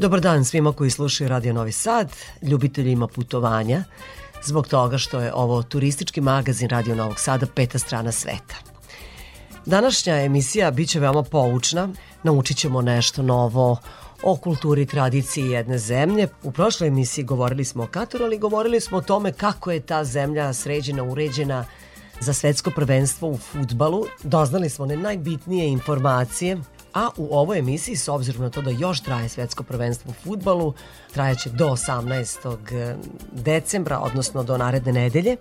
Dobar dan svima koji slušaju Radio Novi Sad, ljubiteljima putovanja, zbog toga što je ovo turistički magazin Radio Novog Sada, peta strana sveta. Današnja emisija biće veoma poučna, naučit ćemo nešto novo o kulturi i tradiciji jedne zemlje. U prošloj emisiji govorili smo o Kataru, ali govorili smo o tome kako je ta zemlja sređena, uređena za svetsko prvenstvo u futbalu. Doznali smo ne najbitnije informacije A u ovoj emisiji, s obzirom na to da još traje svetsko prvenstvo u futbalu, trajaće do 18. Eh, decembra, odnosno do naredne nedelje,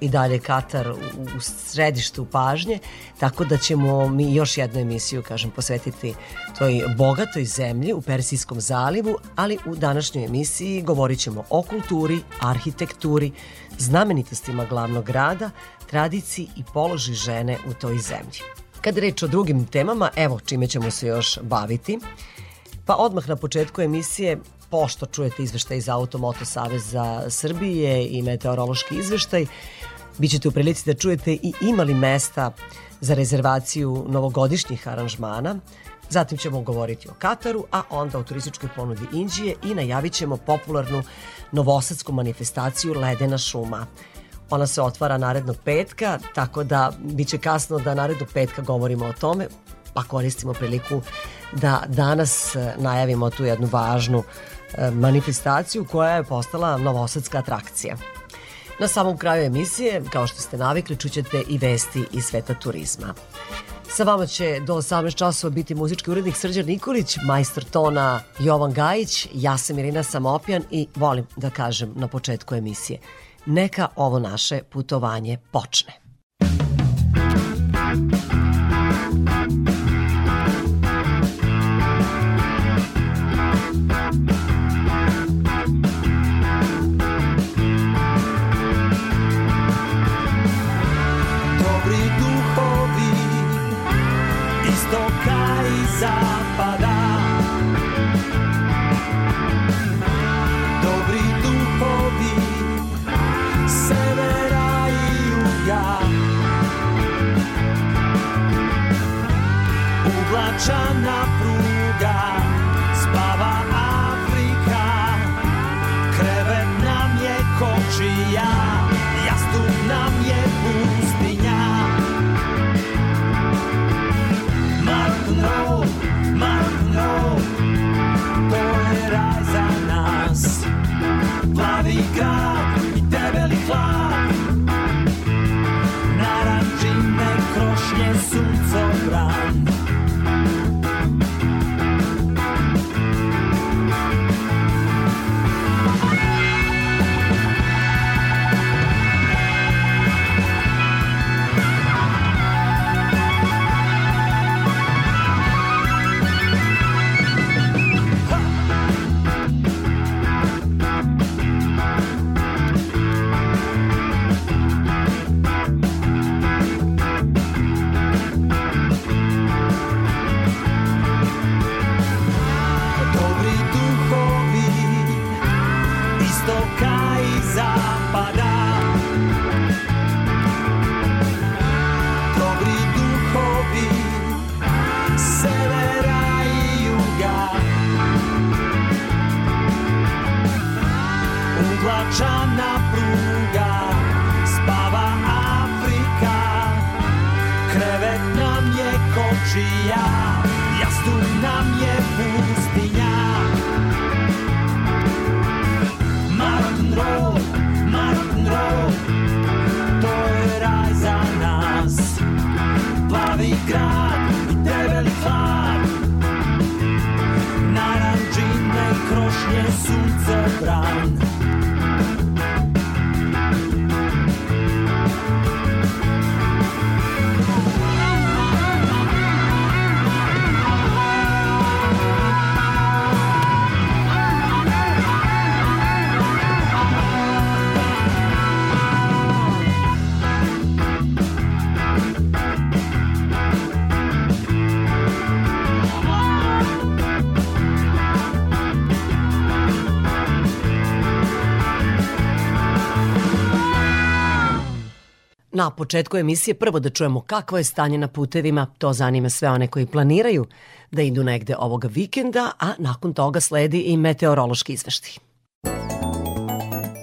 i dalje Katar u središtu pažnje, tako da ćemo mi još jednu emisiju, kažem, posvetiti toj bogatoj zemlji u Persijskom zalivu, ali u današnjoj emisiji govorit ćemo o kulturi, arhitekturi, znamenitostima glavnog grada, tradiciji i položi žene u toj zemlji. Kad reč o drugim temama, evo čime ćemo se još baviti. Pa odmah na početku emisije pošto čujete izveštaj za Automoto Saveza Srbije i meteorološki izveštaj, bit ćete u prilici da čujete i imali mesta za rezervaciju novogodišnjih aranžmana. Zatim ćemo govoriti o Kataru, a onda o turističkoj ponudi Indije i najavit ćemo popularnu novosadsku manifestaciju Ledena šuma – Ona se otvara narednog petka, tako da biće kasno da narednog petka govorimo o tome, pa koristimo priliku da danas e, najavimo tu jednu važnu e, manifestaciju koja je postala novosadska atrakcija. Na samom kraju emisije, kao što ste navikli, čućete i vesti iz sveta turizma. Sa vama će do 18 časova biti muzički urednik Srđan Nikolić, majstor tona Jovan Gajić, ja sam Irina Samopjan i volim da kažem na početku emisije – neka ovo naše putovanje počne. Rajanapa. Na početku emisije prvo da čujemo kakvo je stanje na putevima, to zanima sve one koji planiraju da idu negde ovoga vikenda, a nakon toga sledi i meteorološki izveštaj.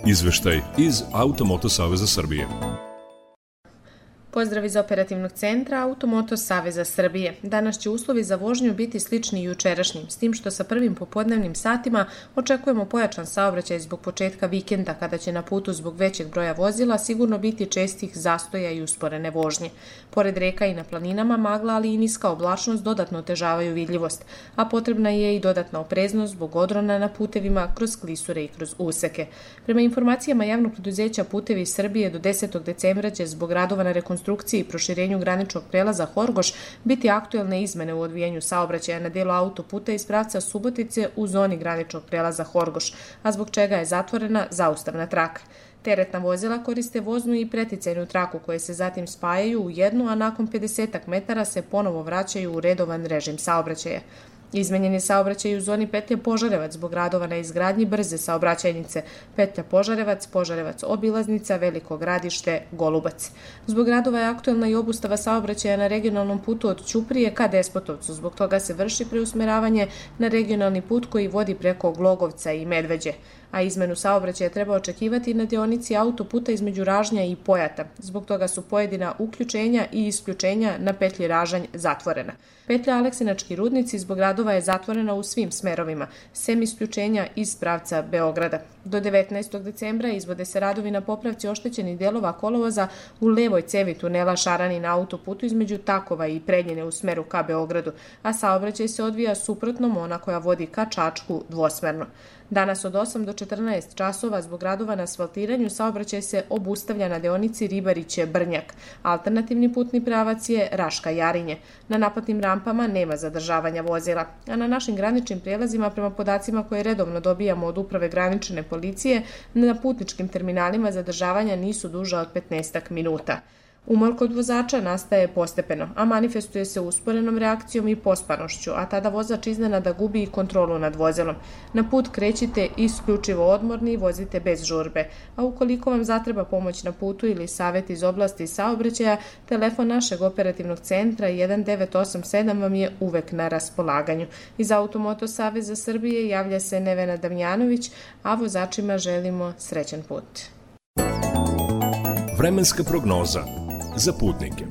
Izveštaj iz Automoto Saveza Srbije. Pozdrav iz operativnog centra Automoto Saveza Srbije. Danas će uslovi za vožnju biti slični jučerašnjim, s tim što sa prvim popodnevnim satima očekujemo pojačan saobraćaj zbog početka vikenda, kada će na putu zbog većeg broja vozila sigurno biti čestih zastoja i usporene vožnje. Pored reka i na planinama magla, ali i niska oblačnost dodatno otežavaju vidljivost, a potrebna je i dodatna opreznost zbog odrona na putevima kroz klisure i kroz useke. Prema informacijama javnog preduzeća Putevi Srbije do 10. decembra će zbog radova na rekonstrukciju rekonstrukciji i proširenju graničnog prelaza Horgoš biti aktuelne izmene u odvijenju saobraćaja na delu autoputa iz pravca Subotice u zoni graničnog prelaza Horgoš, a zbog čega je zatvorena zaustavna traka. Teretna vozila koriste voznu i preticajnu traku koje se zatim spajaju u jednu, a nakon 50 metara se ponovo vraćaju u redovan režim saobraćaja. Izmenjen je saobraćaj u zoni petlje Požarevac zbog radova na izgradnji brze saobraćajnice petlja Požarevac, Požarevac obilaznica, Veliko gradište, Golubac. Zbog radova je aktuelna i obustava saobraćaja na regionalnom putu od Ćuprije ka Despotovcu. Zbog toga se vrši preusmeravanje na regionalni put koji vodi preko Glogovca i Medveđe a izmenu saobraćaja treba očekivati na deonici autoputa između Ražnja i Pojata. Zbog toga su pojedina uključenja i isključenja na petlji Ražanj zatvorena. Petlja Aleksinački rudnici zbog radova je zatvorena u svim smerovima, sem isključenja iz pravca Beograda. Do 19. decembra izvode se radovi na popravci oštećenih delova kolovoza u levoj cevi tunela Šarani na autoputu između Takova i Prednjene u smeru ka Beogradu, a saobraćaj se odvija suprotnom ona koja vodi ka Čačku dvosmerno. Danas od 8 do 14 časova zbog radova na asfaltiranju saobraćaj se obustavlja na deonici Ribariće-Brnjak. Alternativni putni pravac je Raška-Jarinje. Na naplatnim rampama nema zadržavanja vozila, a na našim graničnim prijelazima prema podacima koje redovno dobijamo od uprave granične policije, na putničkim terminalima zadržavanja nisu duža od 15 minuta. Umor kod vozača nastaje postepeno, a manifestuje se usporenom reakcijom i pospanošću, a tada vozač iznenada gubi i kontrolu nad vozilom. Na put krećite isključivo odmorni i vozite bez žurbe, a ukoliko vam zatreba pomoć na putu ili savet iz oblasti saobraćaja, telefon našeg operativnog centra 1987 vam je uvek na raspolaganju. Iz Automoto Saveza Srbije javlja se Nevena Damjanović, a vozačima želimo srećan put. Vremenska prognoza za putnike.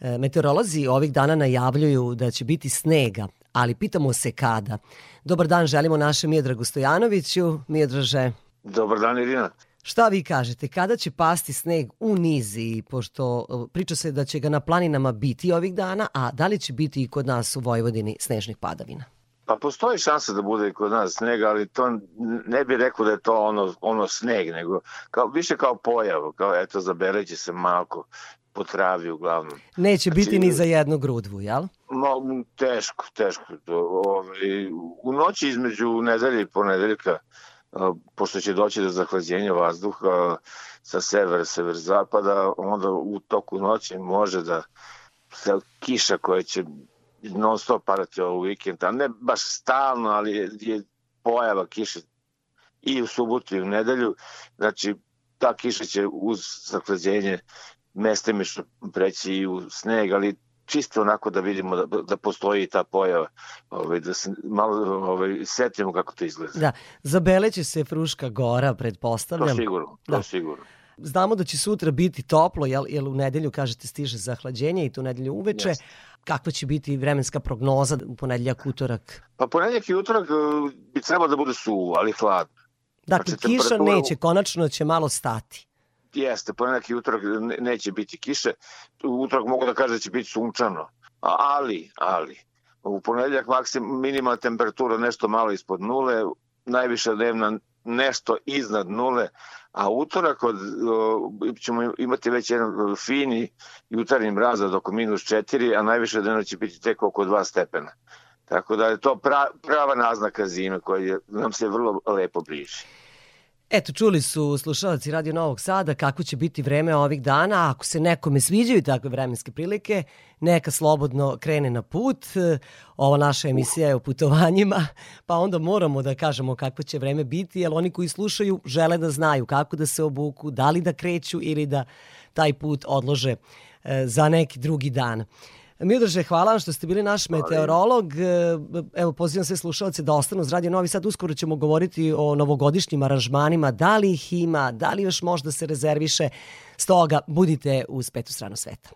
E, meteorolozi ovih dana najavljuju da će biti snega, ali pitamo se kada. Dobar dan, želimo našem Miodragu Stojanoviću. Miodraže. Dobar dan, Irina. Šta vi kažete, kada će pasti sneg u nizi, pošto e, priča se da će ga na planinama biti ovih dana, a da li će biti i kod nas u Vojvodini snežnih padavina? Pa postoji šansa da bude kod nas snega, ali to ne bih rekao da je to ono, ono sneg, nego kao, više kao pojav, kao eto zabeleće se malko po travi uglavnom. Neće biti ni za jednu grudvu, jel? No, teško, teško. To, ovaj, u noći između nedelje i ponedeljka, pošto će doći do zahlađenja vazduha sa severa, sever-zapada, onda u toku noći može da kiša koja će non stop padati ovo vikend, a ne baš stalno, ali je, je pojava kiše i u subotu i u nedelju, znači ta kiša će uz zaklađenje mestimično preći i u sneg, ali čisto onako da vidimo da, da postoji ta pojava, ovaj, da se malo ovaj, setimo kako to izgleda. Da, zabeleće se Fruška gora, pretpostavljam. To sigurno, to da. sigurno. Znamo da će sutra biti toplo, jel, jel u nedelju, kažete, stiže zahlađenje i tu nedelju uveče, Jeste kakva će biti vremenska prognoza u ponedljak, utorak? Pa ponedljak i utorak e, bi trebalo da bude suvo, ali hladno. Dakle, znači, kiša temperatura... neće, konačno će malo stati. Jeste, ponedljak i utorak neće biti kiše. Utorak mogu da kažem da će biti sunčano. Ali, ali, u ponedljak maksim minimalna temperatura nešto malo ispod nule, najviša dnevna nešto iznad nule, a utorak od, o, ćemo imati već jedan fini jutarnji mraz od oko minus 4, a najviše dana će biti tek oko 2 stepena. Tako da je to pra, prava naznaka zime koja je, nam se vrlo lepo bliži. Eto, čuli su slušalci Radio Novog Sada kako će biti vreme ovih dana. Ako se nekome sviđaju takve vremenske prilike, neka slobodno krene na put. Ova naša emisija je o putovanjima, pa onda moramo da kažemo kako će vreme biti, jer oni koji slušaju žele da znaju kako da se obuku, da li da kreću ili da taj put odlože e, za neki drugi dan. Miodraže, hvala vam što ste bili naš meteorolog. E, evo, pozivam sve slušalce da ostanu uz Radio Novi Sad. Uskoro ćemo govoriti o novogodišnjim aranžmanima. Da li ih ima, da li još možda se rezerviše. Stoga, budite uz petu stranu sveta.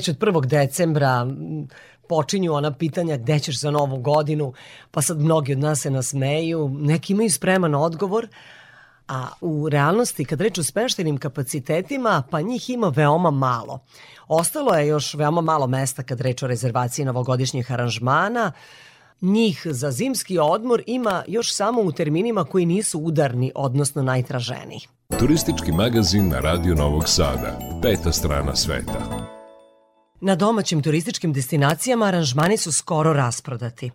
Već od 1. decembra počinju ona pitanja gde ćeš za novu godinu, pa sad mnogi od nas se nasmeju, neki imaju spreman odgovor, a u realnosti kad reč o smeštenim kapacitetima, pa njih ima veoma malo. Ostalo je još veoma malo mesta kad reč o rezervaciji novogodišnjih aranžmana, Njih za zimski odmor ima još samo u terminima koji nisu udarni, odnosno najtraženiji. Turistički magazin na Radio Novog Sada. Peta strana sveta. Na domaćim turističkim destinacijama aranžmani su skoro rasprodati.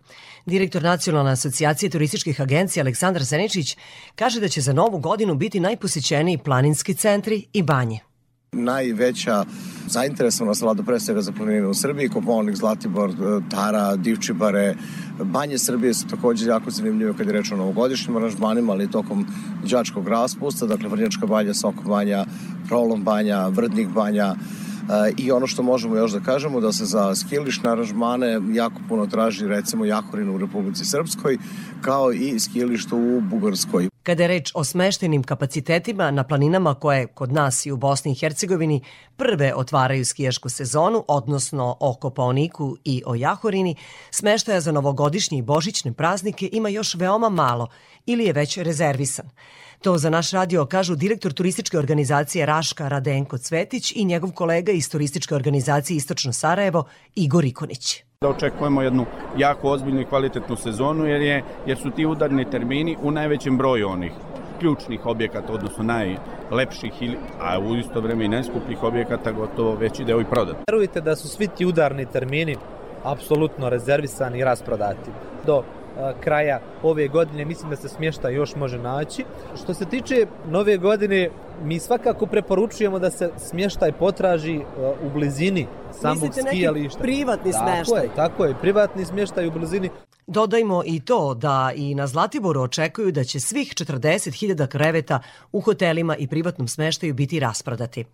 Direktor Nacionalne asocijacije turističkih agencija Aleksandar Zeničić kaže da će za novu godinu biti najposećeniji planinski centri i banje. Najveća zainteresovanost vlada pre svega za planine u Srbiji, Koponik, Zlatibor, Tara, Divčibare, banje Srbije su takođe jako zanimljive kad je reč o novogodišnjim aranžmanima, ali i tokom đačkog raspusta, dakle Vrnjačka banja, Soko banja, Prolom banja, Vrdnik banja, I ono što možemo još da kažemo da se za skilišne aranžmane jako puno traži recimo Jahorin u Republici Srpskoj kao i skilište u Bugarskoj. Kada je reč o smeštenim kapacitetima na planinama koje kod nas i u Bosni i Hercegovini prve otvaraju skijašku sezonu, odnosno o Kopaoniku i o Jahorini, smeštaja za novogodišnje i božićne praznike ima još veoma malo ili je već rezervisan. To za naš radio kažu direktor turističke organizacije Raška Radenko Cvetić i njegov kolega iz turističke organizacije Istočno Sarajevo Igor Ikonić da očekujemo jednu jako ozbiljnu i kvalitetnu sezonu jer, je, jer su ti udarni termini u najvećem broju onih ključnih objekata, odnosno najlepših, a u isto vreme i najskupljih objekata gotovo veći deo i prodat. Verujte da su svi ti udarni termini apsolutno rezervisani i rasprodati. Do kraja ove godine. Mislim da se smješta još može naći. Što se tiče nove godine, mi svakako preporučujemo da se smještaj potraži u blizini samog skijališta. privatni tako smještaj. Je, tako je, privatni smještaj u blizini. Dodajmo i to da i na Zlatiboru očekuju da će svih 40.000 kreveta u hotelima i privatnom smeštaju biti rasprodati.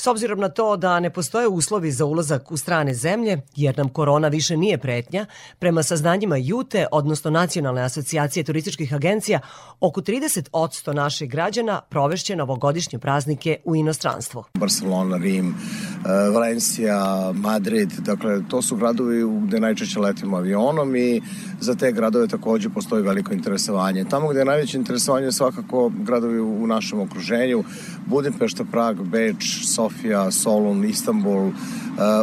S obzirom na to da ne postoje uslovi za ulazak u strane zemlje, jer nam korona više nije pretnja, prema saznanjima Jute, odnosno Nacionalne asocijacije turističkih agencija, oko 30% naših građana provešće novogodišnje praznike u inostranstvu. Barcelona, Rim, e, Valencija, Madrid, dakle to su gradovi gde najčešće letimo avionom i za te gradove takođe postoji veliko interesovanje. Tamo gde je najveće interesovanje je svakako gradovi u našem okruženju, Budimpešta, Prag, Beč, Sofija, Solun, Istanbul, uh,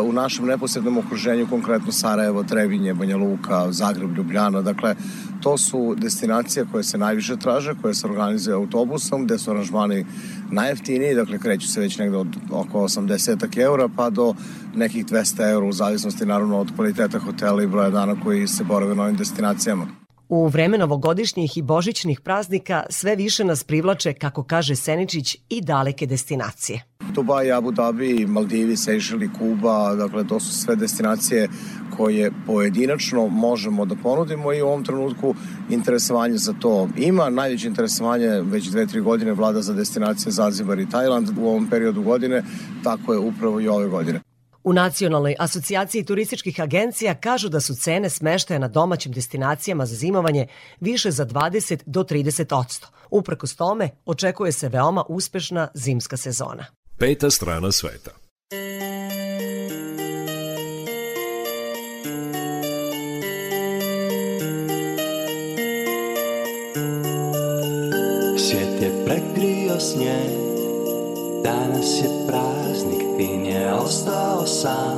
u našem neposrednom okruženju, konkretno Sarajevo, Trebinje, Banja Luka, Zagreb, Ljubljana, dakle, to su destinacije koje se najviše traže, koje se organizuje autobusom, gde su aranžmani najjeftiniji, dakle kreću se već negde od oko 80 eura pa do nekih 200 eura u zavisnosti naravno od kvaliteta hotela i broja dana koji se borave na ovim destinacijama. U vreme novogodišnjih i božićnih praznika sve više nas privlače, kako kaže Seničić, i daleke destinacije. Dubai, Abu Dhabi, Maldivi, Sejšeli, Kuba, dakle to su sve destinacije koje pojedinačno možemo da ponudimo i u ovom trenutku interesovanje za to ima. Najveće interesovanje već dve, tri godine vlada za destinacije Zanzibar i Tajland u ovom periodu godine, tako je upravo i ove godine. U Nacionalnoj asocijaciji turističkih agencija kažu da su cene smeštaja na domaćim destinacijama za zimovanje više za 20 do 30 odsto. Uprkos tome, očekuje se veoma uspešna zimska sezona. Peta strana sveta. Svijet je prekrio snijeg Danas je praznik, Tin je ostao sam.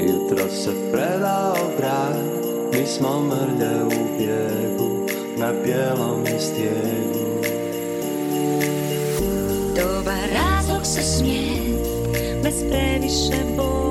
Jutro se predao grad Mi smo mrlje u bijegu Na bijelom stijegu. Dobar razlog se smije Bez previše boja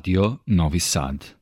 Radio Novi Sad.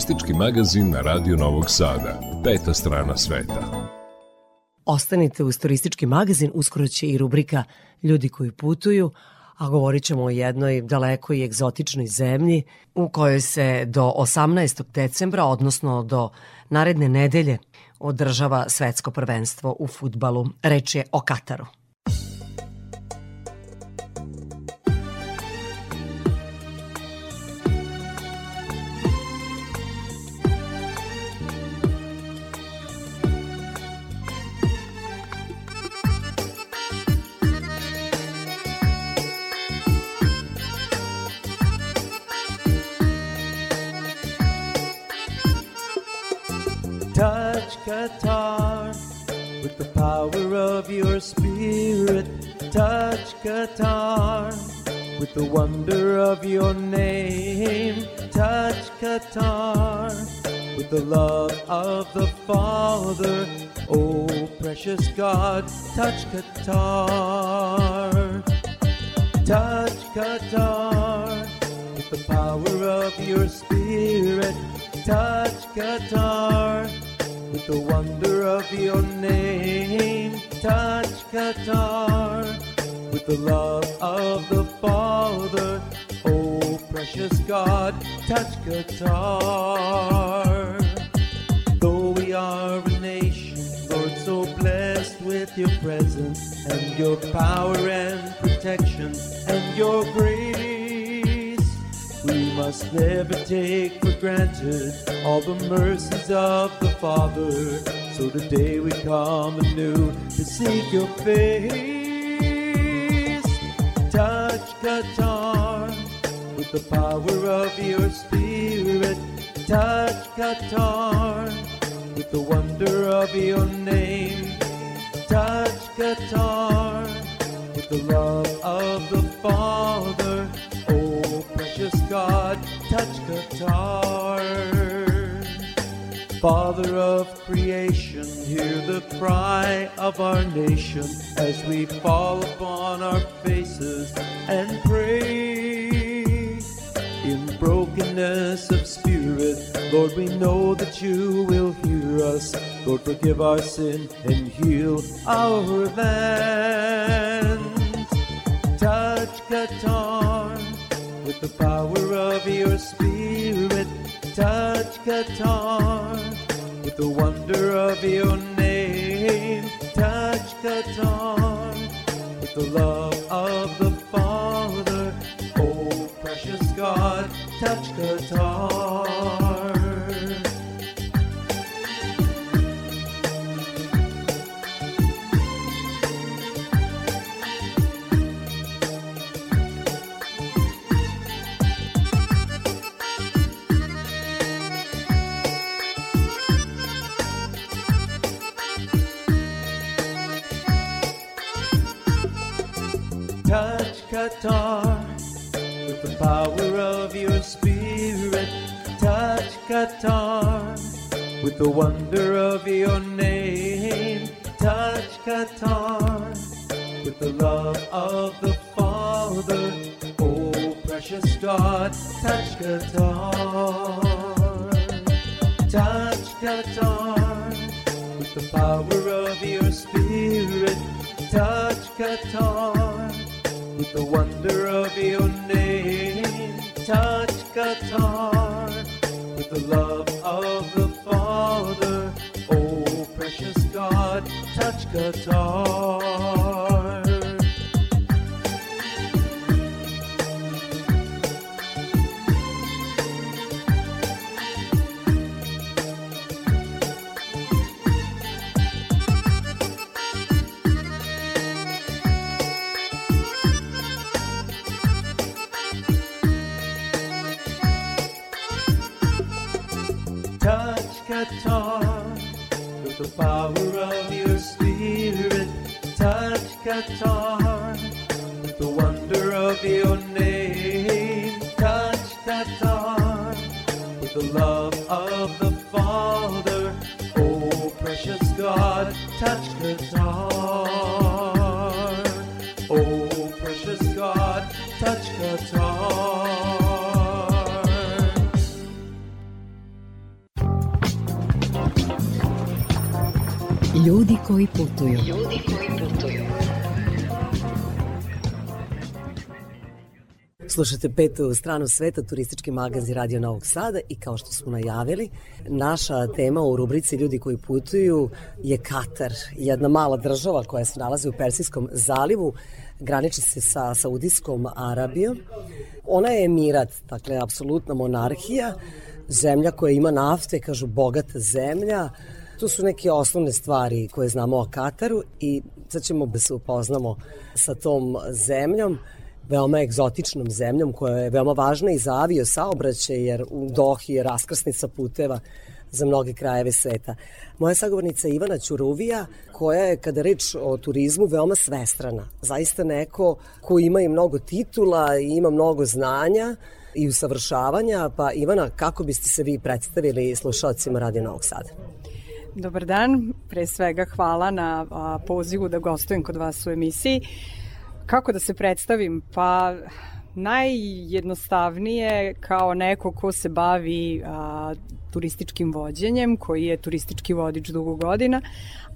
Turistički magazin na Radio Novog Sada. Peta strana sveta. Ostanite uz turistički magazin, uskoro će i rubrika Ljudi koji putuju, a govorit ćemo o jednoj dalekoj i egzotičnoj zemlji u kojoj se do 18. decembra, odnosno do naredne nedelje, održava svetsko prvenstvo u futbalu. Reč je o Kataru. The power of your spirit. Touch Qatar with the wonder of your name. Touch Qatar with the love of the Father. Oh, precious God, touch Qatar. Touch Qatar with the power of your spirit. Touch Qatar with the wonder of your name. Touch Qatar with the love of the Father. Oh, precious God, touch Qatar. Though we are a nation, Lord, so blessed with your presence and your power and protection and your grace. Must never take for granted all the mercies of the Father. So today we come anew to seek your face. Touch Qatar with the power of your spirit. Touch Qatar with the wonder of your name. Touch Qatar with the love of the Father. God, touch Qatar. Father of creation, hear the cry of our nation as we fall upon our faces and pray. In brokenness of spirit, Lord, we know that you will hear us. Lord, forgive our sin and heal our land. Touch Qatar with the power of your spirit. Touch Qatar with the wonder of your name. Touch Qatar with the love of the Father. Oh, precious God, touch Qatar. Qatar with the power of your spirit. Touch Qatar with the wonder of your name. Touch Qatar with the love of the Father. Oh, precious God, touch Qatar. Touch Qatar with the power of your spirit. Touch Qatar the wonder of your name. Touch Qatar with the love of the Father. Oh, precious God, touch Qatar. Qatar with the power of your spirit. Touch Qatar with the wonder of your name. Touch Qatar with the love of the Father. Oh, precious God, touch Qatar. Ljudi koji putuju. Ljudi koji putuju. Slušate petu stranu sveta, turistički magazin Radio Novog Sada i kao što smo najavili, naša tema u rubrici Ljudi koji putuju je Katar, jedna mala država koja se nalazi u Persijskom zalivu, graniči se sa Saudijskom Arabijom. Ona je emirat, dakle, apsolutna monarhija, zemlja koja ima nafte, kažu bogata zemlja, Tu su neke osnovne stvari koje znamo o Kataru i sad ćemo da se upoznamo sa tom zemljom veoma egzotičnom zemljom koja je veoma važna i za avio saobraćaj jer u Dohi je raskrsnica puteva za mnoge krajeve sveta. Moja sagovornica Ivana Ćuruvija, koja je, kada reč o turizmu, veoma svestrana. Zaista neko ko ima i mnogo titula i ima mnogo znanja i usavršavanja. Pa Ivana, kako biste se vi predstavili slušalcima Radio Novog Sada? Dobar dan, pre svega hvala na pozivu da gostujem kod vas u emisiji. Kako da se predstavim? Pa najjednostavnije kao neko ko se bavi a, turističkim vođenjem, koji je turistički vodič dugo godina,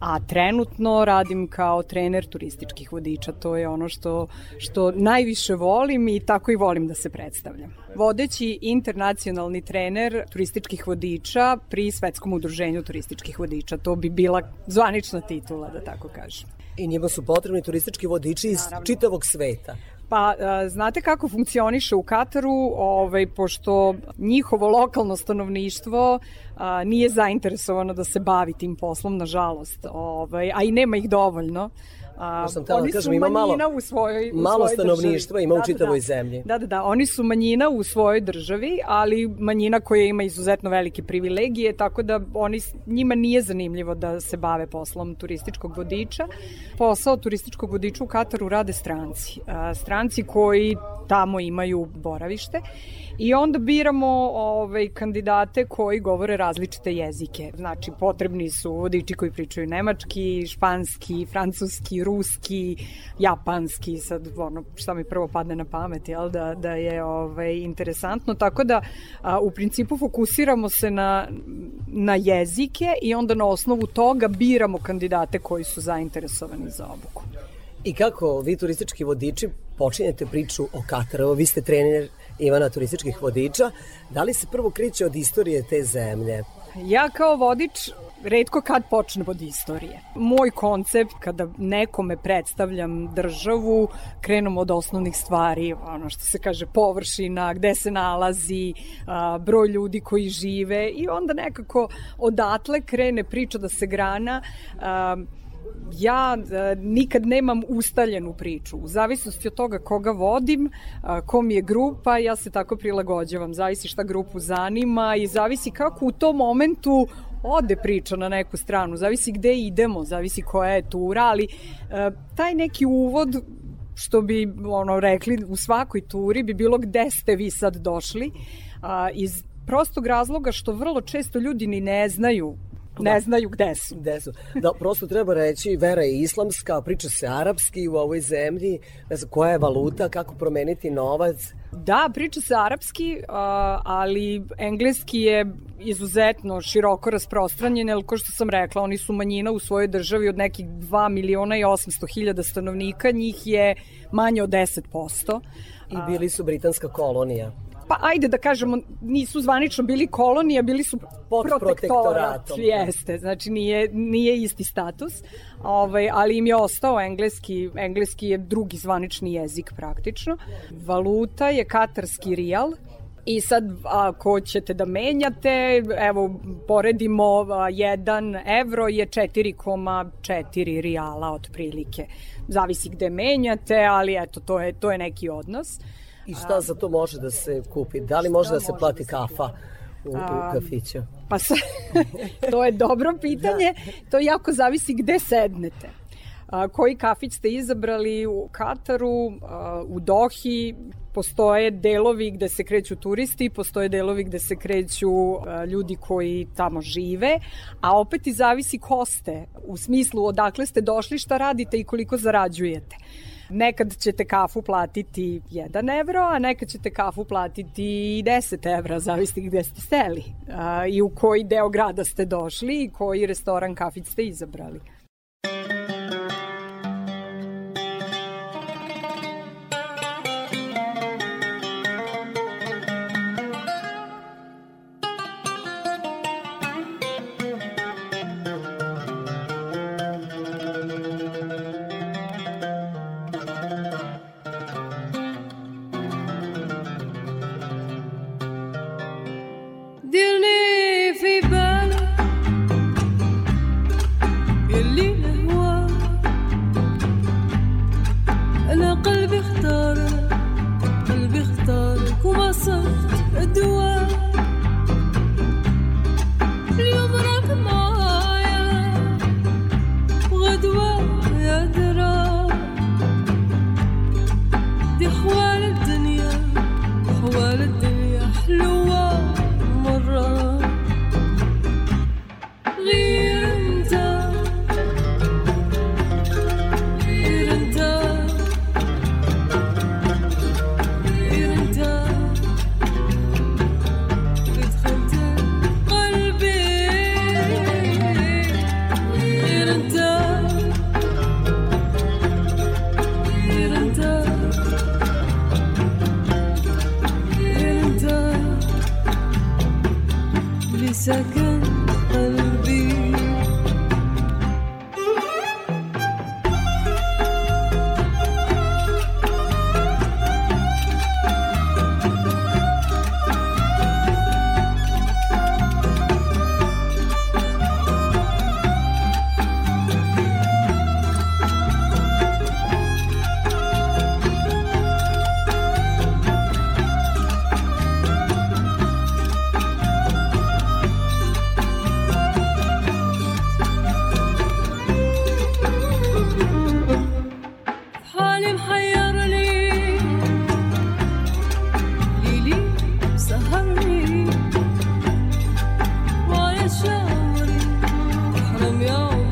a trenutno radim kao trener turističkih vodiča. To je ono što, što najviše volim i tako i volim da se predstavljam. Vodeći internacionalni trener turističkih vodiča pri Svetskom udruženju turističkih vodiča. To bi bila zvanična titula, da tako kažem. I njima su potrebni turistički vodiči iz Naravno. čitavog sveta. Pa, znate kako funkcioniše u Kataru, ovaj, pošto njihovo lokalno stanovništvo a, nije zainteresovano da se bavi tim poslom, nažalost, ovaj, a i nema ih dovoljno. A, sam htela da oni kažem, su ima malo- u svojoj, u malo svojoj stanovništva državi. ima u Da, da, čitavoj da. zemlji. Da, da, da, oni su manjina u svojoj državi, ali manjina koja ima izuzetno velike privilegije, tako da oni, njima nije zanimljivo da se bave poslom turističkog vodiča. Posao turističkog vodiča u Kataru rade stranci. A, Stranci koji tamo imaju boravište i onda biramo ovaj, kandidate koji govore različite jezike. Znači, potrebni su vodiči koji pričaju nemački, španski, francuski, ruski, japanski, sad ono, šta mi prvo padne na pamet, jel, da, da je ovaj, interesantno. Tako da, a, u principu fokusiramo se na, na jezike i onda na osnovu toga biramo kandidate koji su zainteresovani za obuku. I kako vi turistički vodiči počinjete priču o Kataru? Vi ste trener Ivana turističkih vodiča. Da li se prvo kreće od istorije te zemlje? Ja kao vodič redko kad počnem od istorije. Moj koncept kada nekome predstavljam državu, krenem od osnovnih stvari, ono što se kaže površina, gde se nalazi, broj ljudi koji žive i onda nekako odatle krene priča da se grana ja e, nikad nemam ustaljenu priču. U zavisnosti od toga koga vodim, a, ko mi je grupa, ja se tako prilagođavam. Zavisi šta grupu zanima i zavisi kako u tom momentu ode priča na neku stranu, zavisi gde idemo, zavisi koja je tura, ali e, taj neki uvod što bi ono rekli u svakoj turi bi bilo gde ste vi sad došli a, iz prostog razloga što vrlo često ljudi ni ne znaju ne znaju gde su. Gde su? Da, prosto treba reći, vera je islamska, priča se arapski u ovoj zemlji, ne znam, koja je valuta, kako promeniti novac. Da, priča se arapski, ali engleski je izuzetno široko rasprostranjen, jer ko što sam rekla, oni su manjina u svojoj državi od nekih 2 miliona i 800 hiljada stanovnika, njih je manje od 10%. I bili su britanska kolonija. Pa ajde da kažemo, nisu zvanično bili kolonija, bili su Pod protektorat. protektoratom. Jeste, znači nije, nije isti status, ovaj, ali im je ostao engleski, engleski je drugi zvanični jezik praktično. Valuta je katarski rijal, I sad, ako ćete da menjate, evo, poredimo, a, 1 evro je 4,4 rijala otprilike. Zavisi gde menjate, ali eto, to je, to je neki odnos. I šta za to može da se kupi? Da li može da se plati da kafa u, u kafiću? Pa sa, to je dobro pitanje. To jako zavisi gde sednete. A, koji kafić ste izabrali u Kataru, a, u Dohi, postoje delovi gde se kreću turisti, postoje delovi gde se kreću a, ljudi koji tamo žive, a opet i zavisi ko ste, u smislu odakle ste došli, šta radite i koliko zarađujete. Nekad ćete kafu platiti 1 evro, a nekad ćete kafu platiti i 10 evra, zavisi gde ste seli a, i u koji deo grada ste došli i koji restoran kafić ste izabrali. Come on.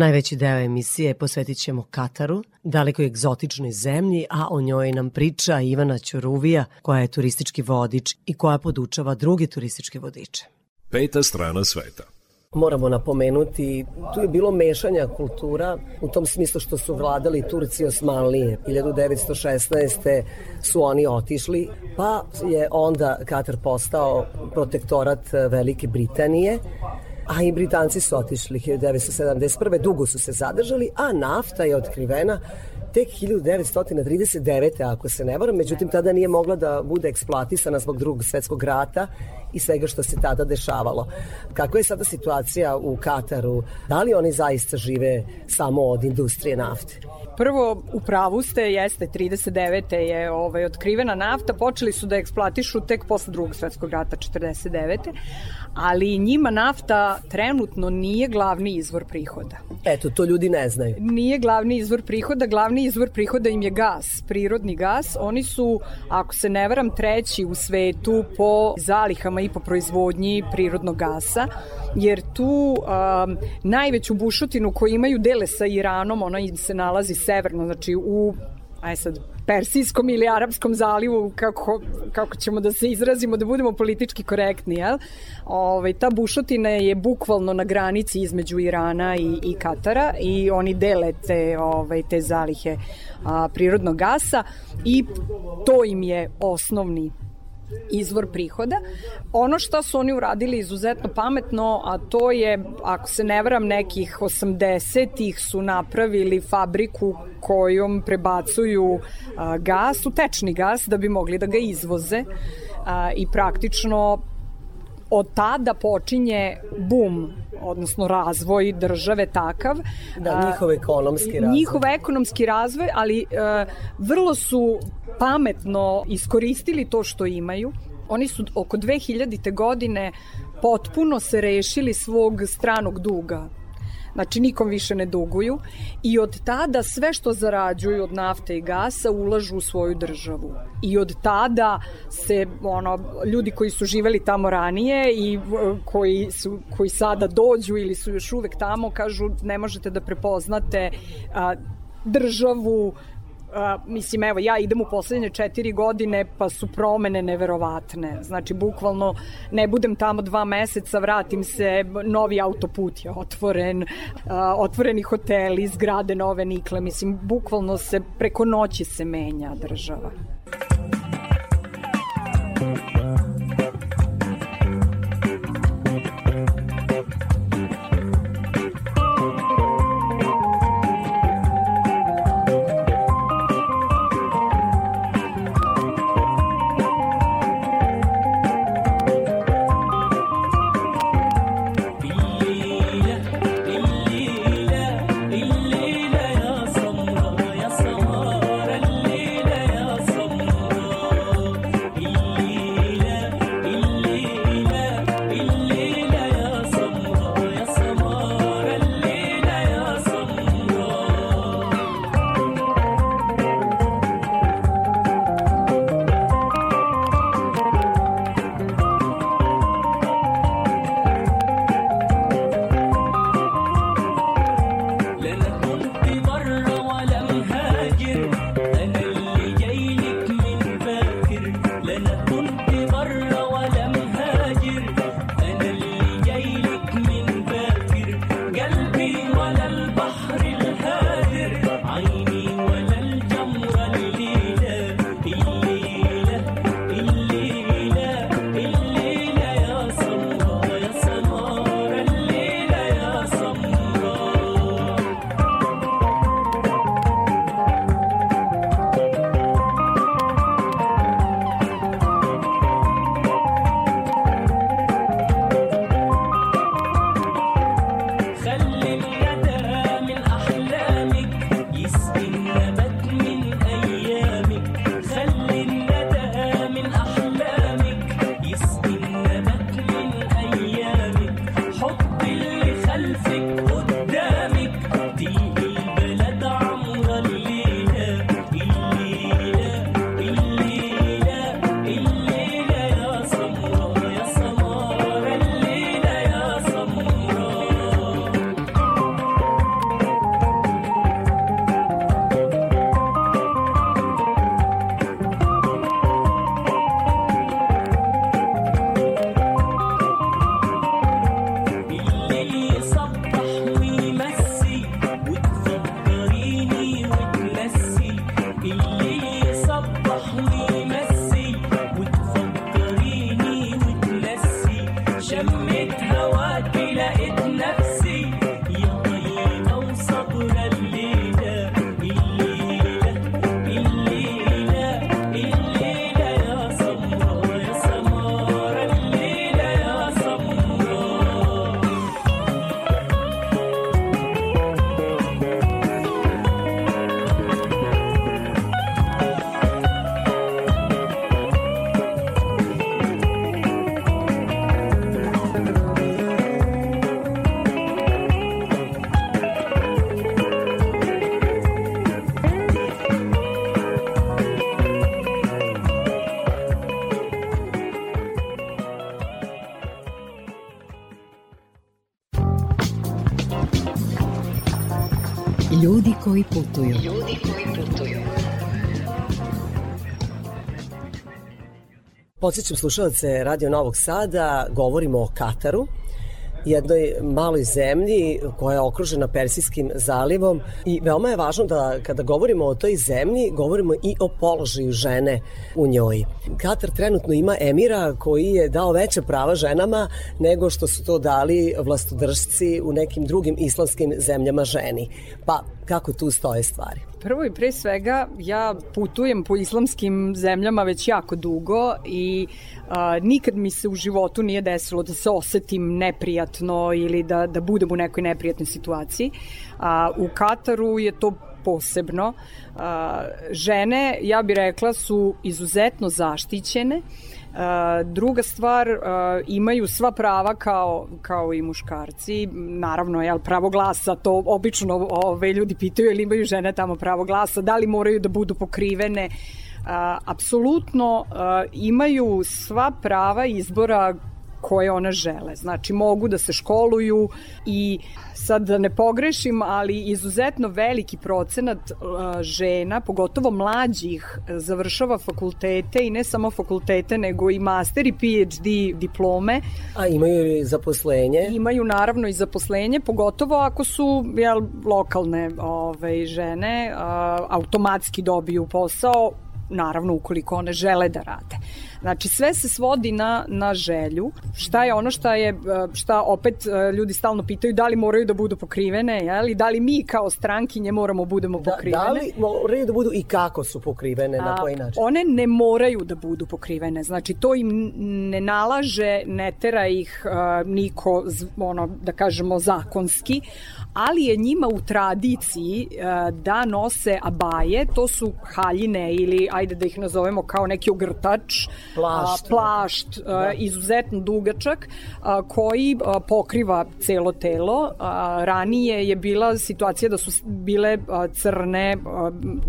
Najveći deo emisije posvetit ćemo Kataru, daleko egzotičnoj zemlji, a o njoj nam priča Ivana Ćoruvija, koja je turistički vodič i koja podučava druge turističke vodiče. Peta strana sveta. Moramo napomenuti, tu je bilo mešanja kultura u tom smislu što su vladali Turci Osmanlije. 1916. su oni otišli, pa je onda Katar postao protektorat Velike Britanije, a i Britanci su otišli 1971. Dugo su se zadržali, a nafta je otkrivena tek 1939. ako se ne varam, međutim tada nije mogla da bude eksploatisana zbog drugog svetskog rata i svega što se tada dešavalo. Kakva je sada situacija u Kataru? Da li oni zaista žive samo od industrije nafte? Prvo, u pravu ste, jeste, 39. je ovaj, otkrivena nafta, počeli su da eksploatišu tek posle drugog svetskog rata, 49. Ali njima nafta trenutno nije glavni izvor prihoda. Eto, to ljudi ne znaju. Nije glavni izvor prihoda, glavni izvor prihoda im je gas, prirodni gas. Oni su, ako se ne varam, treći u svetu po zalihama i po proizvodnji prirodnog gasa, jer tu um, najveću bušotinu koju imaju dele sa Iranom, ona im se nalazi severno, znači u aj sad Persijskom ili Arapskom zalivu, kako, kako ćemo da se izrazimo, da budemo politički korektni, jel? Ovaj, ta bušotina je bukvalno na granici između Irana i, i Katara i oni dele te, ovaj, te zalihe a, prirodnog gasa i to im je osnovni izvor prihoda. Ono što su oni uradili izuzetno pametno, a to je, ako se ne varam, nekih 80-ih su napravili fabriku kojom prebacuju gas, u tečni gas, da bi mogli da ga izvoze i praktično od tada počinje bum odnosno razvoj države takav. Da, njihov ekonomski razvoj. Njihov ekonomski razvoj, ali uh, vrlo su pametno iskoristili to što imaju. Oni su oko 2000. godine potpuno se rešili svog stranog duga Znači nikom više ne duguju i od tada sve što zarađuju od nafte i gasa ulažu u svoju državu. I od tada se ono ljudi koji su živeli tamo ranije i uh, koji su koji sada dođu ili su još uvek tamo kažu ne možete da prepoznate a, državu a, mislim, evo, ja idem u poslednje četiri godine, pa su promene neverovatne. Znači, bukvalno, ne budem tamo dva meseca, vratim se, novi autoput je otvoren, a, otvoreni hoteli, zgrade nove nikle, mislim, bukvalno se preko noći se menja država. Ljudi koji putuju. Ljudi koji putuju. Podsjećam slušalce Radio Novog Sada, govorimo o Kataru, jednoj maloj zemlji koja je okružena Persijskim zalivom i veoma je važno da kada govorimo o toj zemlji, govorimo i o položaju žene u njoj. Katar trenutno ima emira koji je dao veće prava ženama nego što su to dali vlastodržci u nekim drugim islamskim zemljama ženi. Pa kako tu stoje stvari? Prvo i pre svega, ja putujem po islamskim zemljama već jako dugo i a, nikad mi se u životu nije desilo da se osetim neprijatno ili da, da budem u nekoj neprijatnoj situaciji. A, u Kataru je to posebno. A, žene, ja bih rekla, su izuzetno zaštićene. Druga stvar, imaju sva prava kao, kao i muškarci. Naravno, jel, pravo glasa, to obično ove, ljudi pitaju ili imaju žene tamo pravo glasa, da li moraju da budu pokrivene. Apsolutno imaju sva prava izbora koje one žele. Znači, mogu da se školuju i sad da ne pogrešim, ali izuzetno veliki procenat uh, žena, pogotovo mlađih, završava fakultete i ne samo fakultete, nego i master i PhD diplome. A imaju i zaposlenje? Imaju naravno i zaposlenje, pogotovo ako su jel, lokalne ove, žene, uh, automatski dobiju posao, naravno ukoliko one žele da rade. Znači sve se svodi na, na želju. Šta je ono šta je, šta opet e, ljudi stalno pitaju da li moraju da budu pokrivene, jel? I da li mi kao strankinje moramo budemo Da, pokrivene. da li moraju da budu i kako su pokrivene, na koji način? One ne moraju da budu pokrivene, znači to im ne nalaže, ne tera ih uh, niko, ono, da kažemo, zakonski, ali je njima u tradiciji uh, da nose abaje, to su haljine ili, ajde da ih nazovemo kao neki ogrtač, Plašt. plašt da. izuzetno dugačak, a, koji pokriva celo telo. Ranije je bila situacija da su bile crne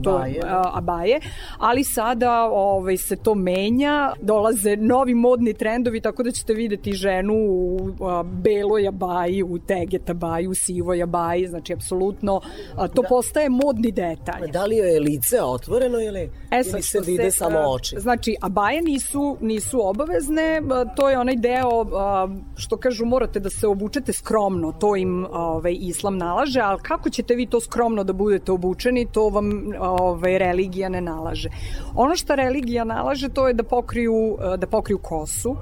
to, Baje. abaje, ali sada ovaj, se to menja, dolaze novi modni trendovi, tako da ćete videti ženu u beloj abaji, u teget abaji, u sivoj abaji, znači apsolutno to postaje modni detalj. Da li je lice otvoreno ili, E, sad ili se vide samo a, oči? Znači, abaje nisu, nisu obavezne, to je onaj deo što kažu morate da se obučete skromno, to im ovaj, islam nalaže, ali kako ćete vi to skromno da budete obučeni, to vam ovaj, religija ne nalaže. Ono što religija nalaže to je da pokriju, da pokriju kosu,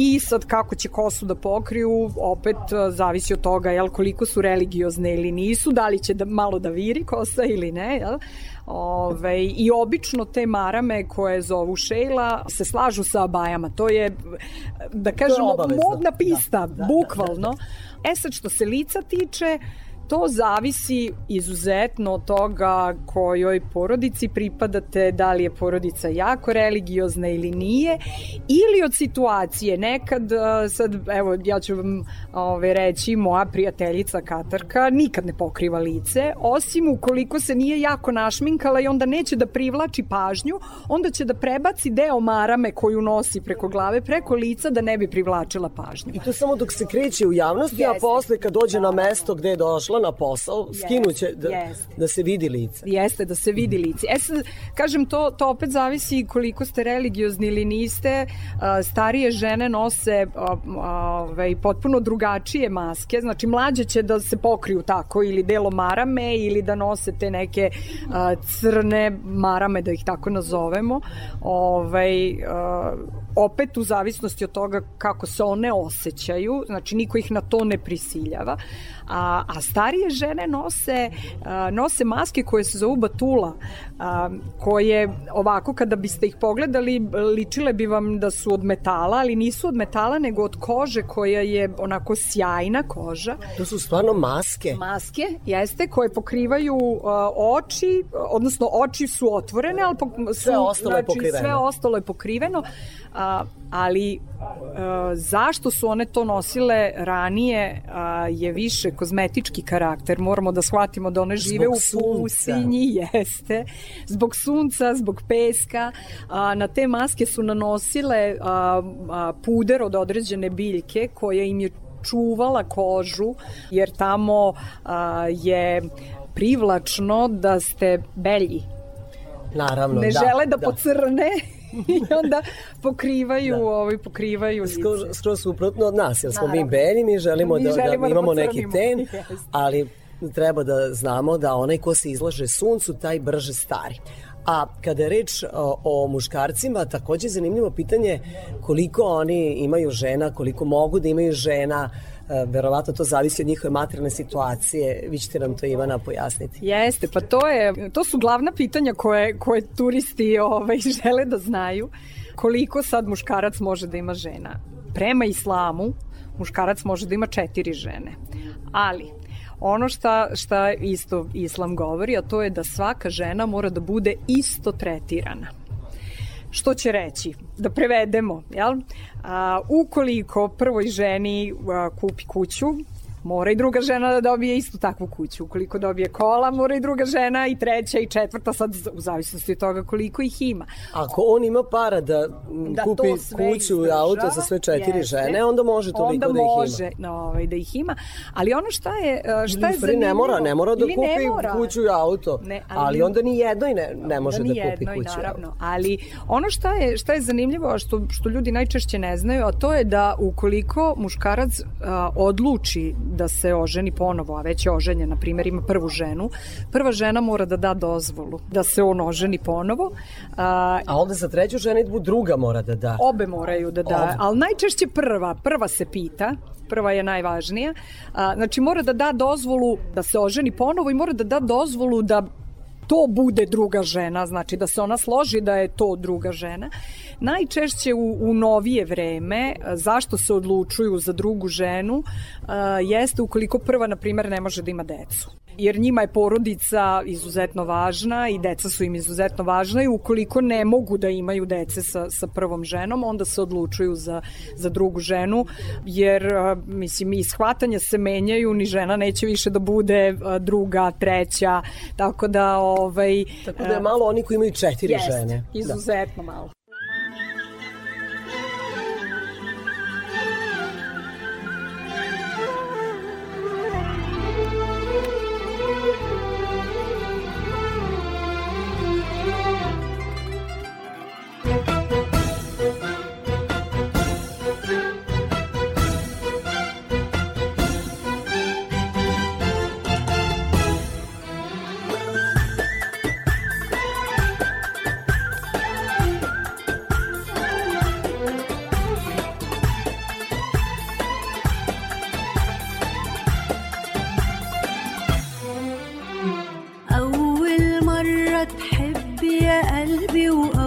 I sad kako će kosu da pokriju, opet a, zavisi od toga jel, koliko su religiozne ili nisu, da li će da, malo da viri kosa ili ne, jel? Ove, I obično te marame koje zovu šejla se slažu sa abajama. To je, da kažemo, obavezno. modna pista, Da, da, da, bukvalno. E sad, što se lica tiče, To zavisi izuzetno od toga kojoj porodici pripadate, da li je porodica jako religiozna ili nije, ili od situacije. Nekad, a, sad, evo, ja ću vam ove, reći, moja prijateljica Katarka nikad ne pokriva lice, osim ukoliko se nije jako našminkala i onda neće da privlači pažnju, onda će da prebaci deo marame koju nosi preko glave, preko lica da ne bi privlačila pažnju. I to samo dok se kreće u javnosti, a Jeste. posle kad dođe na mesto gde je došla na posao, skinuće da, jeste. da se vidi lice. Jeste, da se vidi lice. E sad, kažem, to, to opet zavisi koliko ste religiozni ili niste. A, Starije žene nose a, ovaj, potpuno drugačije maske, znači mlađe će da se pokriju tako ili delo marame ili da nose te neke a, crne marame, da ih tako nazovemo. Ovaj, a, opet u zavisnosti od toga kako se one osjećaju, znači niko ih na to ne prisiljava, a, a starije žene nose, a, nose maske koje se zovu batula, a, koje ovako kada biste ih pogledali ličile bi vam da su od metala, ali nisu od metala nego od kože koja je onako sjajna koža. To su stvarno maske. Maske, jeste, koje pokrivaju uh, oči, odnosno oči su otvorene, ali pok- su, Sve ostalo je znači, pokriveno. Sve ostalo je pokriveno, a, ali a, zašto su one to nosile ranije a, je više kozmetički karakter. Moramo da shvatimo da one žive Zbog u pustinji, jeste. Zbog sunca, zbog peska. A, na te maske su nanosile a, a, puder od određene biljke koja im je čuvala kožu, jer tamo a, je privlačno da ste belji. Naravno, Ne da. žele da, da. pocrne I onda pokrivaju, da. ovaj, pokrivaju lice. Skroz, skroz suprotno od nas, jer smo Naravno. mi beli, mi želimo, Mi da, želimo da da imamo neki ten, ali treba da znamo da onaj ko se izlaže suncu, taj brže stari. A kada je reč o, o muškarcima, takođe je zanimljivo pitanje koliko oni imaju žena, koliko mogu da imaju žena, verovatno to zavisi od njihove materijalne situacije. Vi ćete nam to Ivana pojasniti. Jeste, pa to je to su glavna pitanja koje koje turisti ovaj žele da znaju koliko sad muškarac može da ima žena. Prema islamu muškarac može da ima četiri žene. Ali ono šta, šta isto islam govori, a to je da svaka žena mora da bude isto tretirana. Što će reći? Da prevedemo, jel? A, ukoliko prvoj ženi a, kupi kuću, mora i druga žena da dobije istu takvu kuću. Ukoliko dobije kola, mora i druga žena i treća i četvrta, sad u zavisnosti od toga koliko ih ima. Ako on ima para da, Da kupi kuću i auto sa sve četiri jeste. žene, onda može toliko onda da ih ima. može, no, ovaj, da ih ima. Ali ono šta je, uh, šta je stvari ne mora, ne mora da ne kupi mora. kuću i auto, Ne, ali, ali- onda ni jednoj ne, ne može da, ni kupi jednoj, kuću naravno. Ali ono šta je, šta je zanimljivo, a što, što ljudi najčešće ne znaju, a to je da ukoliko muškarac a, odluči da se oženi ponovo, a već je oženjen, na primjer ima prvu ženu, prva žena mora da da dozvolu da se on oženi ponovo. A, A onda za treću ženitbu druga mora da da. Obe moraju da da, Obe. ali najčešće prva, prva se pita, prva je najvažnija. A, znači mora da da dozvolu da se oženi ponovo i mora da da dozvolu da to bude druga žena, znači da se ona složi da je to druga žena. Najčešće u, u novije vreme, zašto se odlučuju za drugu ženu, jeste ukoliko prva, na primjer, ne može da ima decu jer njima je porodica izuzetno važna i deca su im izuzetno važna i ukoliko ne mogu da imaju dece sa, sa prvom ženom, onda se odlučuju za, za drugu ženu, jer mislim i shvatanja se menjaju, ni žena neće više da bude druga, treća, tako da ovaj Tako da je malo oni koji imaju četiri Jest, žene. Da. izuzetno malo. قلبي وأول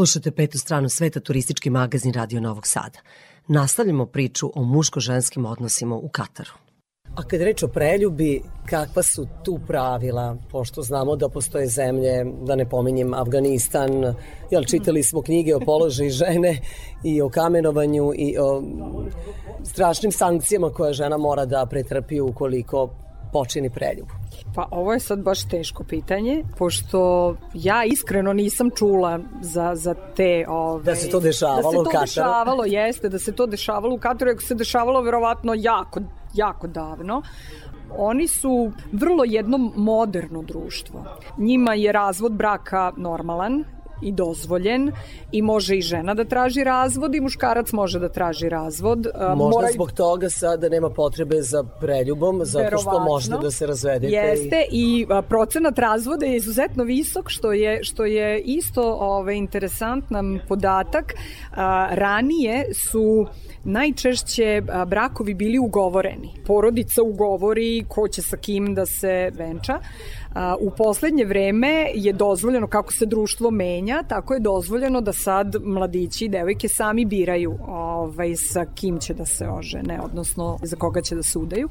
Slušate petu stranu sveta, turistički magazin Radio Novog Sada. Nastavljamo priču o muško-ženskim odnosima u Kataru. A kad reč o preljubi, kakva su tu pravila, pošto znamo da postoje zemlje, da ne pominjem Afganistan, jel čitali smo knjige o položaju žene i o kamenovanju i o strašnim sankcijama koje žena mora da pretrpi ukoliko počini preljubu. Pa ovo je sad baš teško pitanje, pošto ja iskreno nisam čula za, za te... Ove, Da se to dešavalo da se u to Kataru. dešavalo, jeste, da se to dešavalo u Kataru, ako se dešavalo verovatno jako, jako davno. Oni su vrlo jedno moderno društvo. Njima je razvod braka normalan, i dozvoljen i može i žena da traži razvod i muškarac može da traži razvod. Možda mora- zbog toga sada nema potrebe za preljubom, zato što Verovatno. možete da se razvedete. Jeste i a, procenat razvoda je izuzetno visok što je što je isto ovaj interesantan podatak. A, ranije su najčešće brakovi bili ugovoreni. Porodica ugovori ko će sa kim da se venča. U poslednje vreme je dozvoljeno kako se društvo menja, tako je dozvoljeno da sad mladići i devojke sami biraju ovaj, sa kim će da se ožene, odnosno za koga će da se udaju.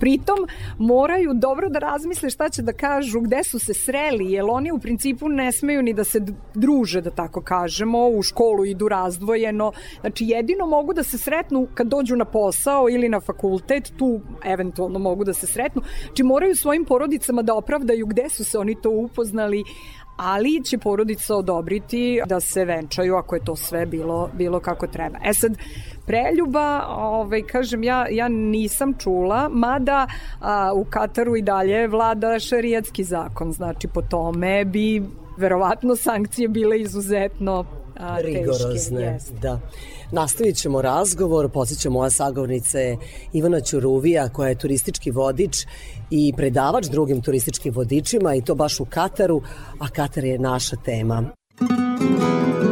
Pritom moraju dobro da razmisle šta će da kažu, gde su se sreli, jer oni u principu ne smeju ni da se druže, da tako kažemo, u školu idu razdvojeno. Znači jedino mogu da se sretnu kad dođu na posao ili na fakultet, tu eventualno mogu da se sretnu. Znači moraju svojim porodicama da opravdaju gde su se oni to upoznali, ali će porodica odobriti da se venčaju ako je to sve bilo, bilo kako treba. E sad, preljuba, ovaj, kažem, ja, ja nisam čula, mada a, u Kataru i dalje vlada šarijatski zakon, znači po tome bi verovatno sankcije bile izuzetno a, teške. rigorozne. Jeste. Da. Nastavit ćemo razgovor, posjeća moja sagovnica je Ivana Ćuruvija koja je turistički vodič i predavač drugim turističkim vodičima i to baš u Kataru, a Katar je naša tema. Muzika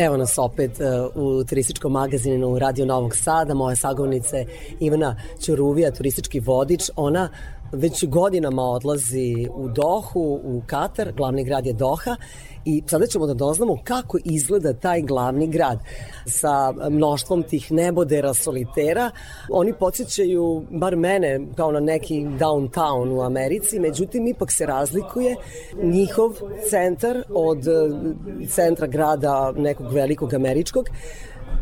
Evo nas opet uh, u turističkom magazinu Radio Novog Sada, moja sagovnica je Ivana Ćuruvija, turistički vodič. Ona već godinama odlazi u Dohu, u Katar, glavni grad je Doha i sada ćemo da doznamo kako izgleda taj glavni grad sa mnoštvom tih nebodera solitera. Oni podsjećaju, bar mene, kao na neki downtown u Americi, međutim ipak se razlikuje njihov centar od e, centra grada nekog velikog američkog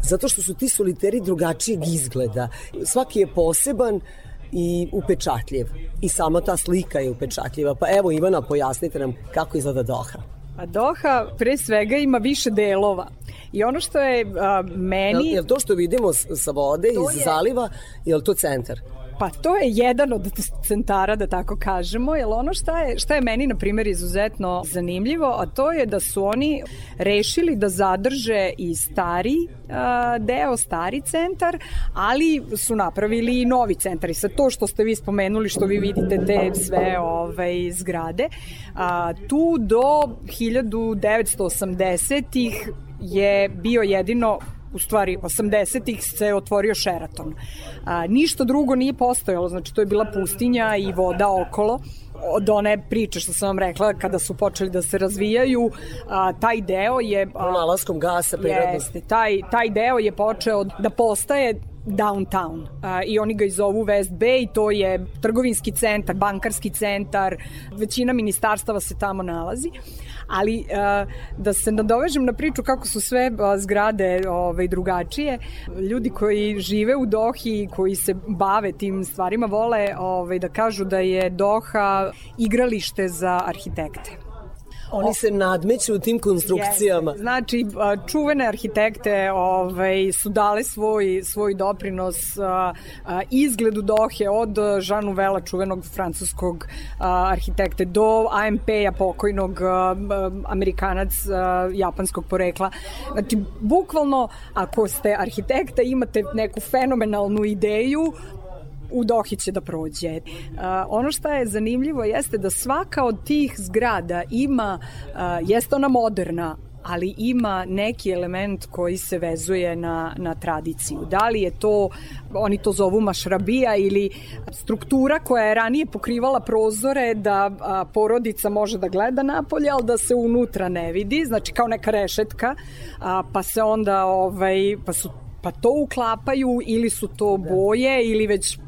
zato što su ti soliteri drugačijeg izgleda. Svaki je poseban i upečatljiv. I sama ta slika je upečatljiva. Pa evo Ivana, pojasnite nam kako izgleda Doha. A Doha pre svega ima više delova. I ono što je a, meni... Jel, jel to što vidimo sa vode iz je- zaliva, jel to centar? Pa to je jedan od centara, da tako kažemo, jer ono šta je, šta je meni, na primjer, izuzetno zanimljivo, a to je da su oni rešili da zadrže i stari deo, stari centar, ali su napravili i novi centar. I sad to što ste vi spomenuli, što vi vidite te sve ovaj, zgrade, a, tu do 1980-ih je bio jedino u stvari 80-ih se otvorio Sheraton. A, ništa drugo nije postojalo, znači to je bila pustinja i voda okolo od one priče što sam vam rekla kada su počeli da se razvijaju, a, taj deo je... A, Nalaskom gasa prirodnog. Jeste, taj, taj deo je počeo da postaje downtown a, i oni ga i zovu West Bay, to je trgovinski centar, bankarski centar, većina ministarstava se tamo nalazi. Ali a, da se nadovežem na priču kako su sve a, zgrade ovaj, drugačije, ljudi koji žive u Dohi, koji se bave tim stvarima, vole ovaj, da kažu da je Doha igralište za arhitekte. Oni se nadmeću u tim konstrukcijama. Jeste. Znači, čuvene arhitekte ovaj, su dale svoj, svoj doprinos izgledu Dohe od Žanu Vela, čuvenog francuskog arhitekte, do AMP-a pokojnog Amerikanac japanskog porekla. Znači, bukvalno, ako ste arhitekta, imate neku fenomenalnu ideju, u Dohi će da prođe. Ono što je zanimljivo jeste da svaka od tih zgrada ima, jeste ona moderna, ali ima neki element koji se vezuje na, na tradiciju. Da li je to, oni to zovu mašrabija ili struktura koja je ranije pokrivala prozore da a, porodica može da gleda napolje, ali da se unutra ne vidi, znači kao neka rešetka, a, pa se onda ovaj, pa su pa to uklapaju ili su to boje ili već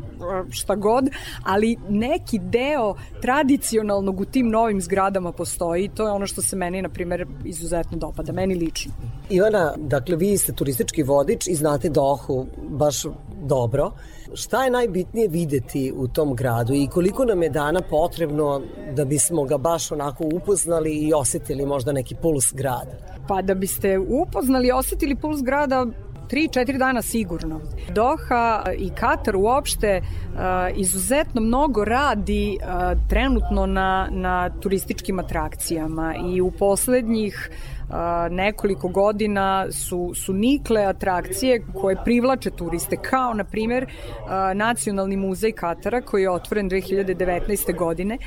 šta god, ali neki deo tradicionalnog u tim novim zgradama postoji i to je ono što se meni, na primjer, izuzetno dopada, meni lično. Ivana, dakle, vi ste turistički vodič i znate Dohu baš dobro. Šta je najbitnije videti u tom gradu i koliko nam je dana potrebno da bismo ga baš onako upoznali i osetili možda neki puls grada? Pa da biste upoznali i osetili puls grada, 3-4 dana sigurno. Doha i Katar uopšte uh, izuzetno mnogo radi uh, trenutno na, na turističkim atrakcijama i u poslednjih uh, nekoliko godina su, su nikle atrakcije koje privlače turiste, kao na primjer uh, Nacionalni muzej Katara koji je otvoren 2019. godine,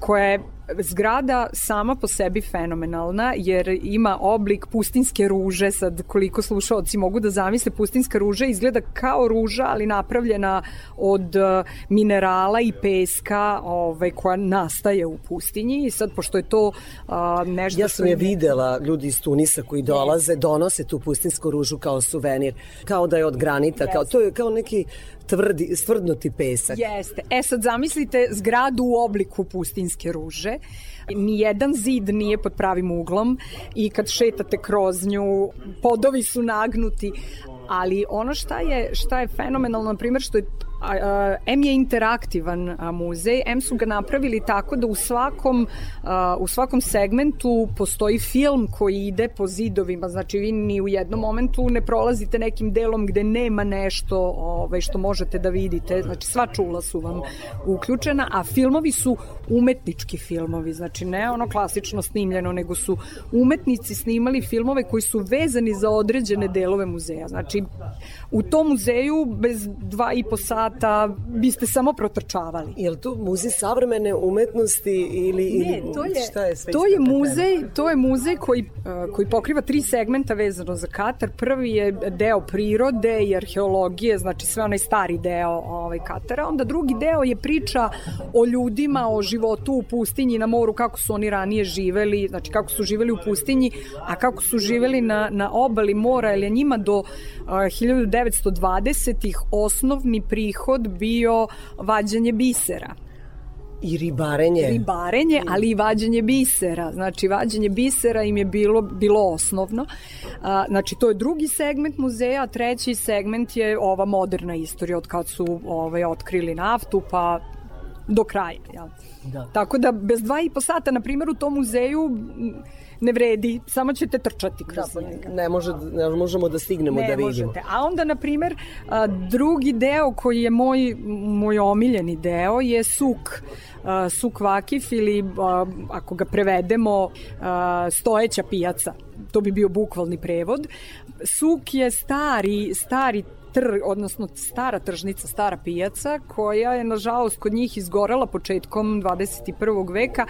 koja je zgrada sama po sebi fenomenalna jer ima oblik pustinske ruže sad koliko slušaoci mogu da zamisle pustinska ruža izgleda kao ruža ali napravljena od uh, minerala i peska ovaj, koja nastaje u pustinji. I sad pošto je to uh, nešto Ja sam je je- videla, ljudi iz Tunisa koji dolaze, donose tu pustinsku ružu kao suvenir, kao da je od granita, kao, to je kao neki tvrdi, stvrdnuti pesak. Jeste. E sad zamislite zgradu u obliku pustinske ruže. nijedan zid nije pod pravim uglom i kad šetate kroz nju, podovi su nagnuti, ali ono šta je, šta je fenomenalno, na primjer, što je a, M je interaktivan muzej, M su ga napravili tako da u svakom, a, u svakom segmentu postoji film koji ide po zidovima, znači vi ni u jednom momentu ne prolazite nekim delom gde nema nešto ovaj, što možete da vidite, znači sva čula su vam uključena, a filmovi su umetnički filmovi, znači ne ono klasično snimljeno, nego su umetnici snimali filmove koji su vezani za određene delove muzeja, znači she u tom muzeju bez dva i po sata biste samo protrčavali. Je li to muzej savremene umetnosti ili, Ne, ili to je, šta je sve to je muzej, to je muzej koji, uh, koji pokriva tri segmenta vezano za Katar. Prvi je deo prirode i arheologije, znači sve onaj stari deo ovaj, Katara. Onda drugi deo je priča o ljudima, o životu u pustinji na moru, kako su oni ranije živeli, znači kako su živeli u pustinji, a kako su živeli na, na obali mora, jer je njima do uh, 1920-ih osnovni prihod bio vađanje bisera I ribarenje. ribarenje, ali i vađenje bisera. Znači, vađenje bisera im je bilo, bilo osnovno. A, znači, to je drugi segment muzeja, a treći segment je ova moderna istorija od kad su ovaj, otkrili naftu, pa do kraja. Jel? Da. Tako da, bez dva i po sata, na primjer, u tom muzeju ne vredi, samo ćete trčati kroz Da, pa njega. ne, može, ne možemo da stignemo Ne da vidimo. možete. A onda, na primer, a, drugi deo koji je moj, moj omiljeni deo je suk. Suk Vakif ili, ako ga prevedemo, stojeća pijaca. To bi bio bukvalni prevod. Suk je stari, stari tr, odnosno stara tržnica, stara pijaca, koja je nažalost kod njih izgorela početkom 21. veka,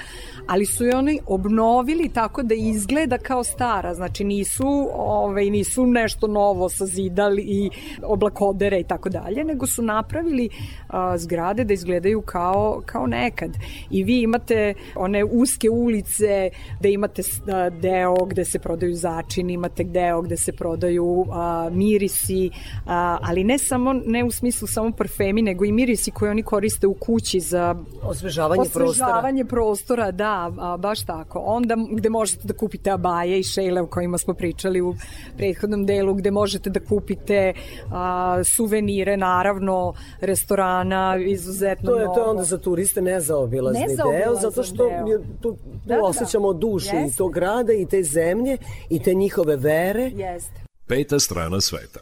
ali su je oni obnovili tako da izgleda kao stara, znači nisu, ovaj, nisu nešto novo sazidali i oblakodere i tako dalje, nego su napravili a, zgrade da izgledaju kao, kao nekad. I vi imate one uske ulice, da imate deo gde se prodaju začini, imate deo gde se prodaju a, mirisi, a, ali ne samo ne u smislu samo parfemi, nego i mirisi koje oni koriste u kući za Osvežavanje prostora. Osvežavanje prostora, da, a, baš tako. Onda gde možete da kupite abaje i šejle o kojima smo pričali u prethodnom delu, gde možete da kupite a, suvenire, naravno, restorana, izuzetno To je, to je onda za turiste nezaobilazni deo, Nezaobilazan zato što deo. je, tu, tu Da, da. osjećamo dušu i Jeste. tog grada i te zemlje i te njihove vere. Jeste. Peta strana sveta.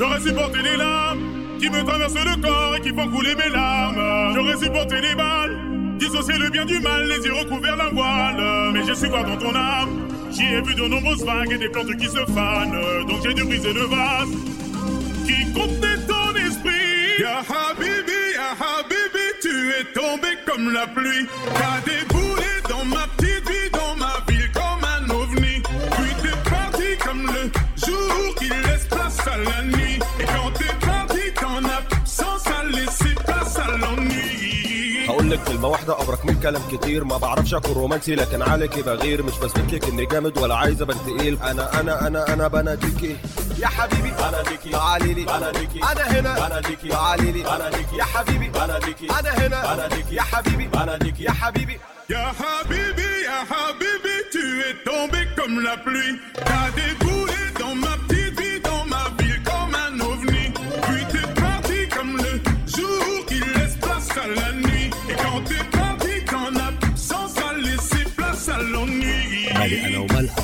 J'aurais supporté les larmes qui me traversent le corps et qui font couler mes larmes. J'aurais supporté les balles, dissocier le bien du mal, les yeux recouverts d'un voile. Mais j'ai su voir dans ton âme, j'y ai vu de nombreuses vagues et des plantes qui se fanent. Donc j'ai dû briser le vase qui contenait ton esprit. Ya Habibi, Ya Habibi, tu es tombé comme la pluie. T'as déboulé dans ma لك كلمة واحدة أبرك من كلام كتير. ما بعرفش أكون رومانسي لكن عليك بغير. مش بثبتلك إني جامد ولا عايز أبان تقيل. أنا أنا أنا أنا بناديكي يا حبيبي بناديكي تعالي لي. بناديكي أنا هنا. بناديكي تعالي لي. بناديكي يا حبيبي بناديكي أنا هنا. بناديكي يا حبيبي بناديكي يا حبيبي. يا حبيبي يا حبيبي tu es tombé comme la pluie. T'as dégoûté مالي أنا ومالها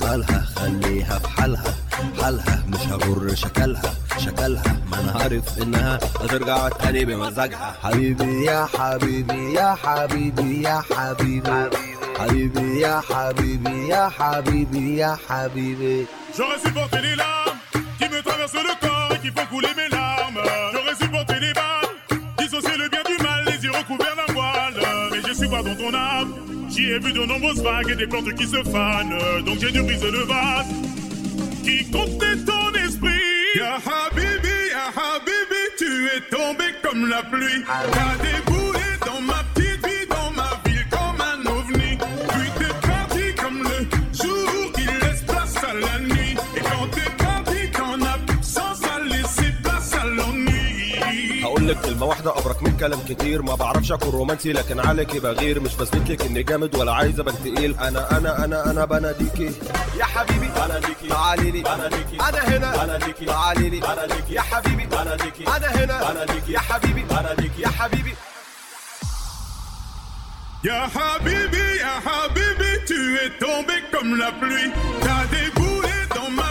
مالها خليها في حالها حالها مش هغر شكلها شكلها ما أنا عارف إنها هترجع تاني بمزاجها حبيبي يا حبيبي يا حبيبي يا حبيبي حبيبي يا حبيبي يا حبيبي يا حبيبي J'aurais supporté les larmes qui me traversent le corps et qui font couler mes larmes. J'aurais supporté les balles, dissocier le bien du mal, les yeux recouverts d'un voile. Mais j'ai su voir dans ton âme, j'y ai vu de nombreuses vagues et des plantes qui se fanent. Donc j'ai dû briser le vase qui contenait ton esprit. Ya Habibi, Ya Habibi, tu es tombé comme la pluie. T'as déboulé لك كلمة واحدة أبرك من كلام كتير. ما بعرفش أكون رومانسي لكن عليكي بغير. مش بثبت لك اني جامد ولا عايز ابقى تقيل. أنا أنا أنا أنا بناديكي يا حبيبي بناديكي تعالي لي بناديكي أنا هنا. بناديكي تعالي لي بناديكي يا حبيبي. بناديكي أنا هنا. بناديكي يا حبيبي. بناديكي يا حبيبي. Ya Habibi, Ya Habibi, tu es tombé comme la pluie. T'as déboulé dans ma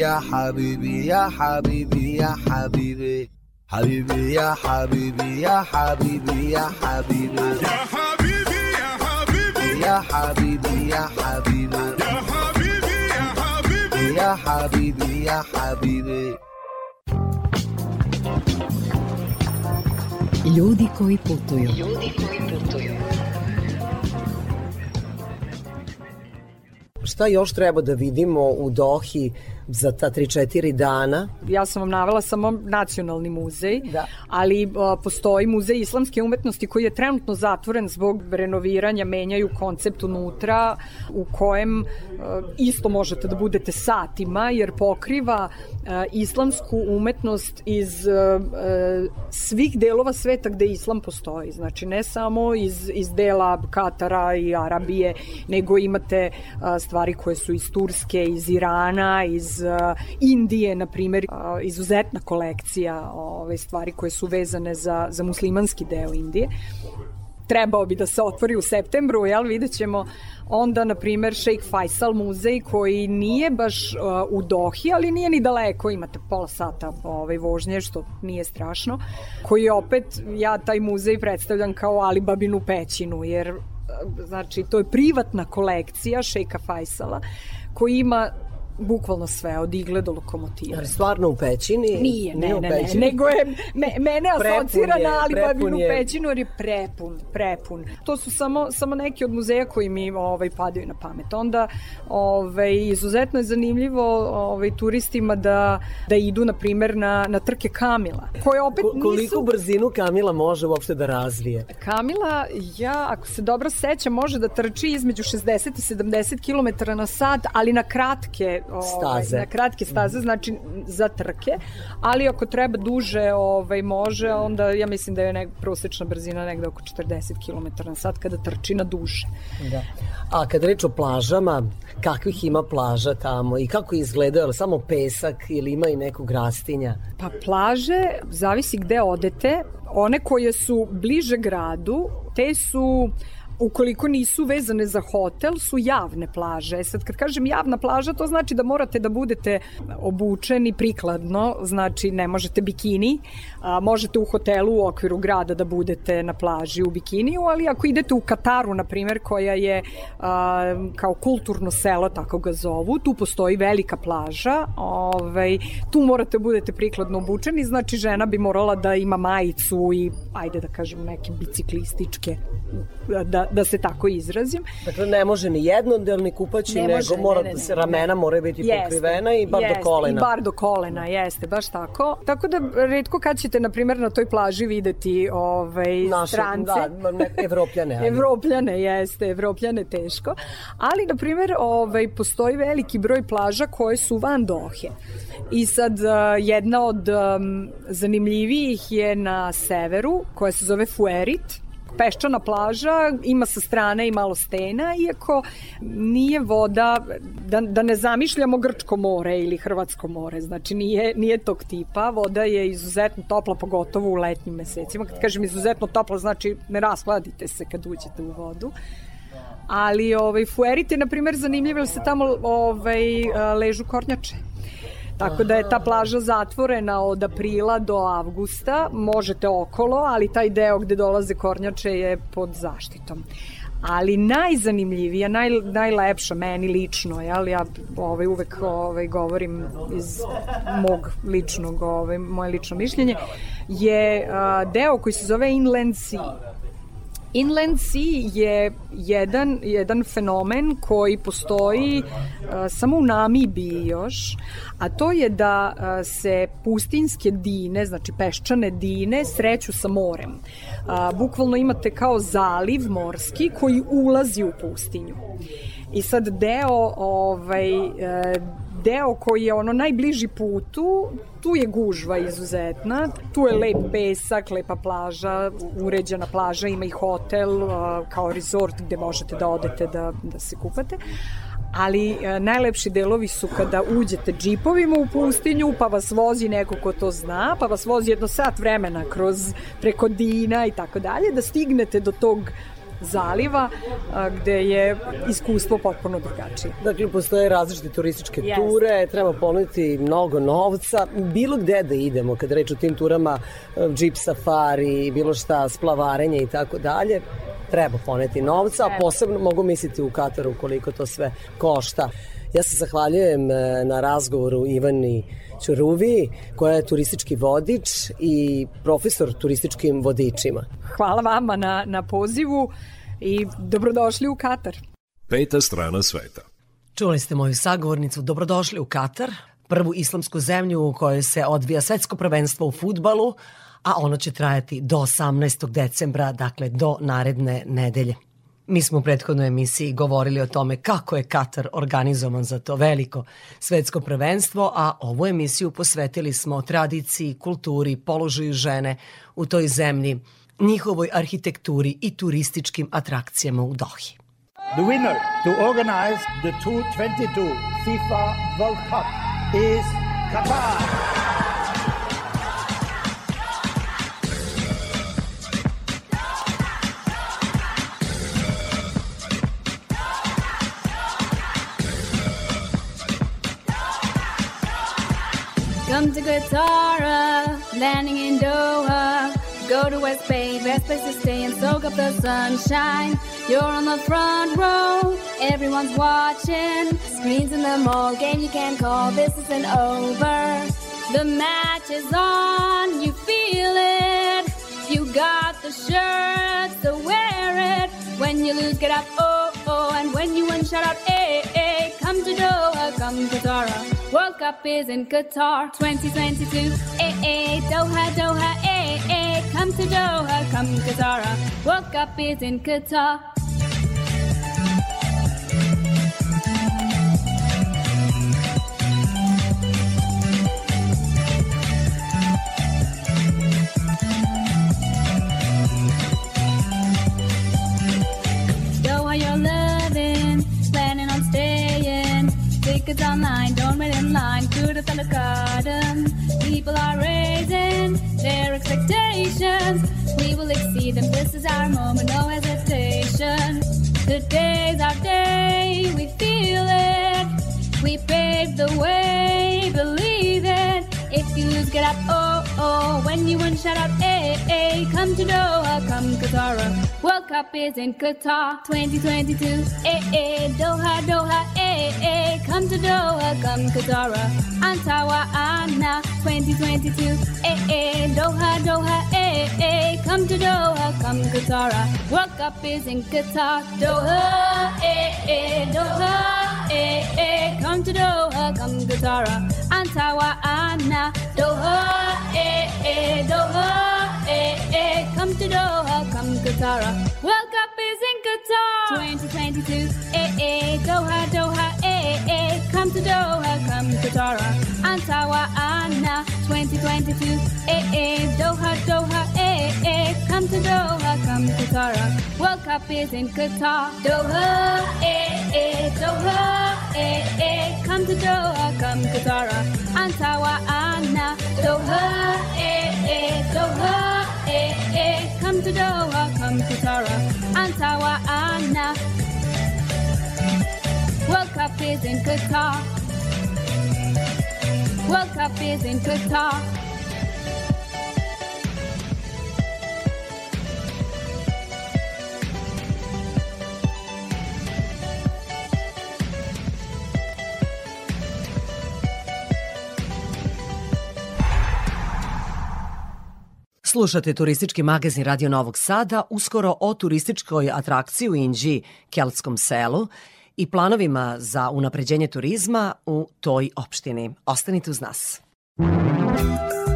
يا حبيبي يا حبيبي يا حبيبي حبيبي يا حبيبي يا حبيبي يا حبيبي Ya Habibi, Ya Habibi, يا حبيبي يا حبيبي Ya Habibi, Ya Habibi. يا حبيبي يا حبيبي Ljudi koji putuju. Ljudi koji putuju. Šta još treba da vidimo u Dohi Za ta 3-4 dana? Ja sam vam navela samo nacionalni muzej, Da. ali a, postoji muzej islamske umetnosti koji je trenutno zatvoren zbog renoviranja, menjaju koncept unutra u kojem a, isto možete da budete satima jer pokriva a, islamsku umetnost iz a, a, svih delova sveta gde islam postoji. Znači ne samo iz, iz dela Katara i Arabije, nego imate a, stvari koje su iz Turske, iz Irana, iz a, Indije, na primjer, izuzetna kolekcija ove stvari koje su vezane za, za muslimanski deo Indije. Trebao bi da se otvori u septembru, jel, vidjet ćemo. Onda, na primer, Sheikh Faisal muzej koji nije baš uh, u Dohi, ali nije ni daleko, imate pola sata ovaj, vožnje, što nije strašno, koji opet, ja taj muzej predstavljam kao Alibabinu pećinu, jer znači, to je privatna kolekcija Sheikha Faisala, koji ima bukvalno sve, od igle do lokomotive. Ali stvarno u pećini? Nije, ne, ne, ne, nego je me, mene asocira na Alibabinu pećinu jer je prepun, prepun. To su samo, samo neki od muzeja koji mi ovaj, padaju na pamet. Onda ovaj, izuzetno je zanimljivo ovaj, turistima da, da idu, na primer, na, na trke Kamila, koje opet Ko- koliko nisu... brzinu Kamila može uopšte da razvije? Kamila, ja, ako se dobro sećam, može da trči između 60 i 70 km na sat, ali na kratke ovaj, Staze. na kratke staze, znači za trke, ali ako treba duže ovaj, može, onda ja mislim da je nek, prosečna brzina negde oko 40 km na sat kada trči na duže. Da. A kad reč o plažama, kakvih ima plaža tamo i kako izgledaju, ali samo pesak ili ima i nekog rastinja? Pa plaže, zavisi gde odete, one koje su bliže gradu, te su ukoliko nisu vezane za hotel, su javne plaže. E Sad kad kažem javna plaža, to znači da morate da budete obučeni prikladno, znači ne možete bikini, a, možete u hotelu u okviru grada da budete na plaži u bikiniju, ali ako idete u Kataru, na primjer, koja je a, kao kulturno selo, tako ga zovu, tu postoji velika plaža, ovaj, tu morate da budete prikladno obučeni, znači žena bi morala da ima majicu i, ajde da kažem, neke biciklističke, da, da se tako izrazim. Dakle, ne može ni jednodelni kupaći, Ne nego može, mora ne, ne, da ne, ramena moraju biti pokrivena i bar jeste, do kolena. I bar do kolena, jeste, baš tako. Tako da, redko kad ćete, na primjer, na toj plaži videti ovaj, Naše, strance. da, ne, evropljane. ajde. Evropljane, jeste, evropljane teško. Ali, na primjer, ovaj, postoji veliki broj plaža koje su van Dohe. I sad, uh, jedna od um, zanimljivijih je na severu, koja se zove Fuerit, peščana plaža, ima sa strane i malo stena, iako nije voda, da, da ne zamišljamo Grčko more ili Hrvatsko more, znači nije, nije tog tipa, voda je izuzetno topla, pogotovo u letnjim mesecima. Kad kažem izuzetno topla, znači ne raspladite se kad uđete u vodu. Ali ovaj, Fuerit je, na primjer, zanimljivo jer se tamo ovaj, ležu kornjače. Tako da je ta plaža zatvorena od aprila do avgusta, možete okolo, ali taj deo gde dolaze kornjače je pod zaštitom. Ali najzanimljivija, naj, najlepša meni lično, jel, ja ovaj, uvek ovaj, govorim iz mog ličnog, ovaj, moje lično mišljenje, je a, deo koji se zove Inland Sea. Inland Sea je jedan, jedan fenomen koji postoji a, samo u Namibiji još, a to je da a, se pustinske dine, znači peščane dine, sreću sa morem. A, bukvalno imate kao zaliv morski koji ulazi u pustinju. I sad deo ovaj, e, deo koji je ono najbliži putu, tu je gužva izuzetna, tu je lep pesak, lepa plaža, uređena plaža, ima i hotel kao resort gde možete da odete da, da se kupate. Ali e, najlepši delovi su kada uđete džipovima u pustinju, pa vas vozi neko ko to zna, pa vas vozi jedno sat vremena kroz preko Dina i tako dalje, da stignete do tog zaliva gde je iskustvo potpuno drugačije. Dakle, postoje različite turističke Jeste. ture, treba ponuditi mnogo novca, bilo gde da idemo, kada reč o tim turama, e, džip safari, bilo šta, splavarenje i tako dalje, treba poneti novca, a posebno mogu misliti u Kataru koliko to sve košta. Ja se zahvaljujem e, na razgovoru Ivani Ćuruvi, koja je turistički vodič i profesor turističkim vodičima. Hvala vama na, na pozivu i dobrodošli u Katar. Peta strana sveta. Čuli ste moju sagovornicu, dobrodošli u Katar, prvu islamsku zemlju u kojoj se odvija svetsko prvenstvo u futbalu, a ono će trajati do 18. decembra, dakle do naredne nedelje. Mi smo u prethodnoj emisiji govorili o tome kako je Katar organizovan za to veliko svetsko prvenstvo, a ovu emisiju posvetili smo tradiciji, kulturi, položaju žene u toj zemlji, njihovoj arhitekturi i turističkim atrakcijama u Dohi. The winner to organize the 2022 FIFA World Cup is Qatar. Come to Qatar, landing in Doha. Go to West Bay, best place to stay and soak up the sunshine. You're on the front row, everyone's watching. Screens in the mall, game you can't call, this isn't over. The match is on, you feel it. You got the shirt, so wear it. When you lose, get up, oh, oh. And when you win, shout out, eh, eh. Come to Doha, come to Qatar. World Cup is in Qatar 2022. Eh, eh. Doha, Doha, eh, eh. Come to Doha, come Qatar. World Cup is in Qatar. Doha, you're living, Tickets online, don't wait in line. At the garden. People are raising their expectations. We will exceed them. This is our moment, no hesitation. Today's our day, we feel it. We pave the way, believe it. If you lose, get up, oh. When you win, shout out, eh, eh. Come to Doha, come Qatar. World Cup is in Qatar 2022. Eh, eh. Doha, Doha, eh, eh. Come to Doha, come Qatar. Antawa, Anna 2022. Eh, eh. Doha, Doha, eh, eh. Come to Doha, come Qatar. World Cup is in Qatar. Doha, eh, eh. Doha, eh, eh. Come to Doha, come Qatar. Antawa, Anna. Doha, eh, eh. Doha, eh, eh. Come to Doha, come Qatar. Qatar 2022. Eh, eh. Doha, Doha, eh, eh. Come to Doha, come Qatar. Antawa, Anna 2022. Eh, eh. Doha, Doha, eh, eh. Come to Doha, come Qatar. World Cup is in Qatar. Doha, eh, eh. Doha, eh, eh. Come to Doha, come Qatar. Antawa, Anna. Doha, eh, eh. Doha, eh. Come to Doha, come Qatar. Antawa, Anna. World Cup is in Qatar. World Cup is in Qatar. Slušate turistički magazin Radio Novog Sada uskoro o turističkoj atrakciji u Inđiji, Keltskom selu i planovima za unapređenje turizma u toj opštini. Ostanite uz nas. Muzika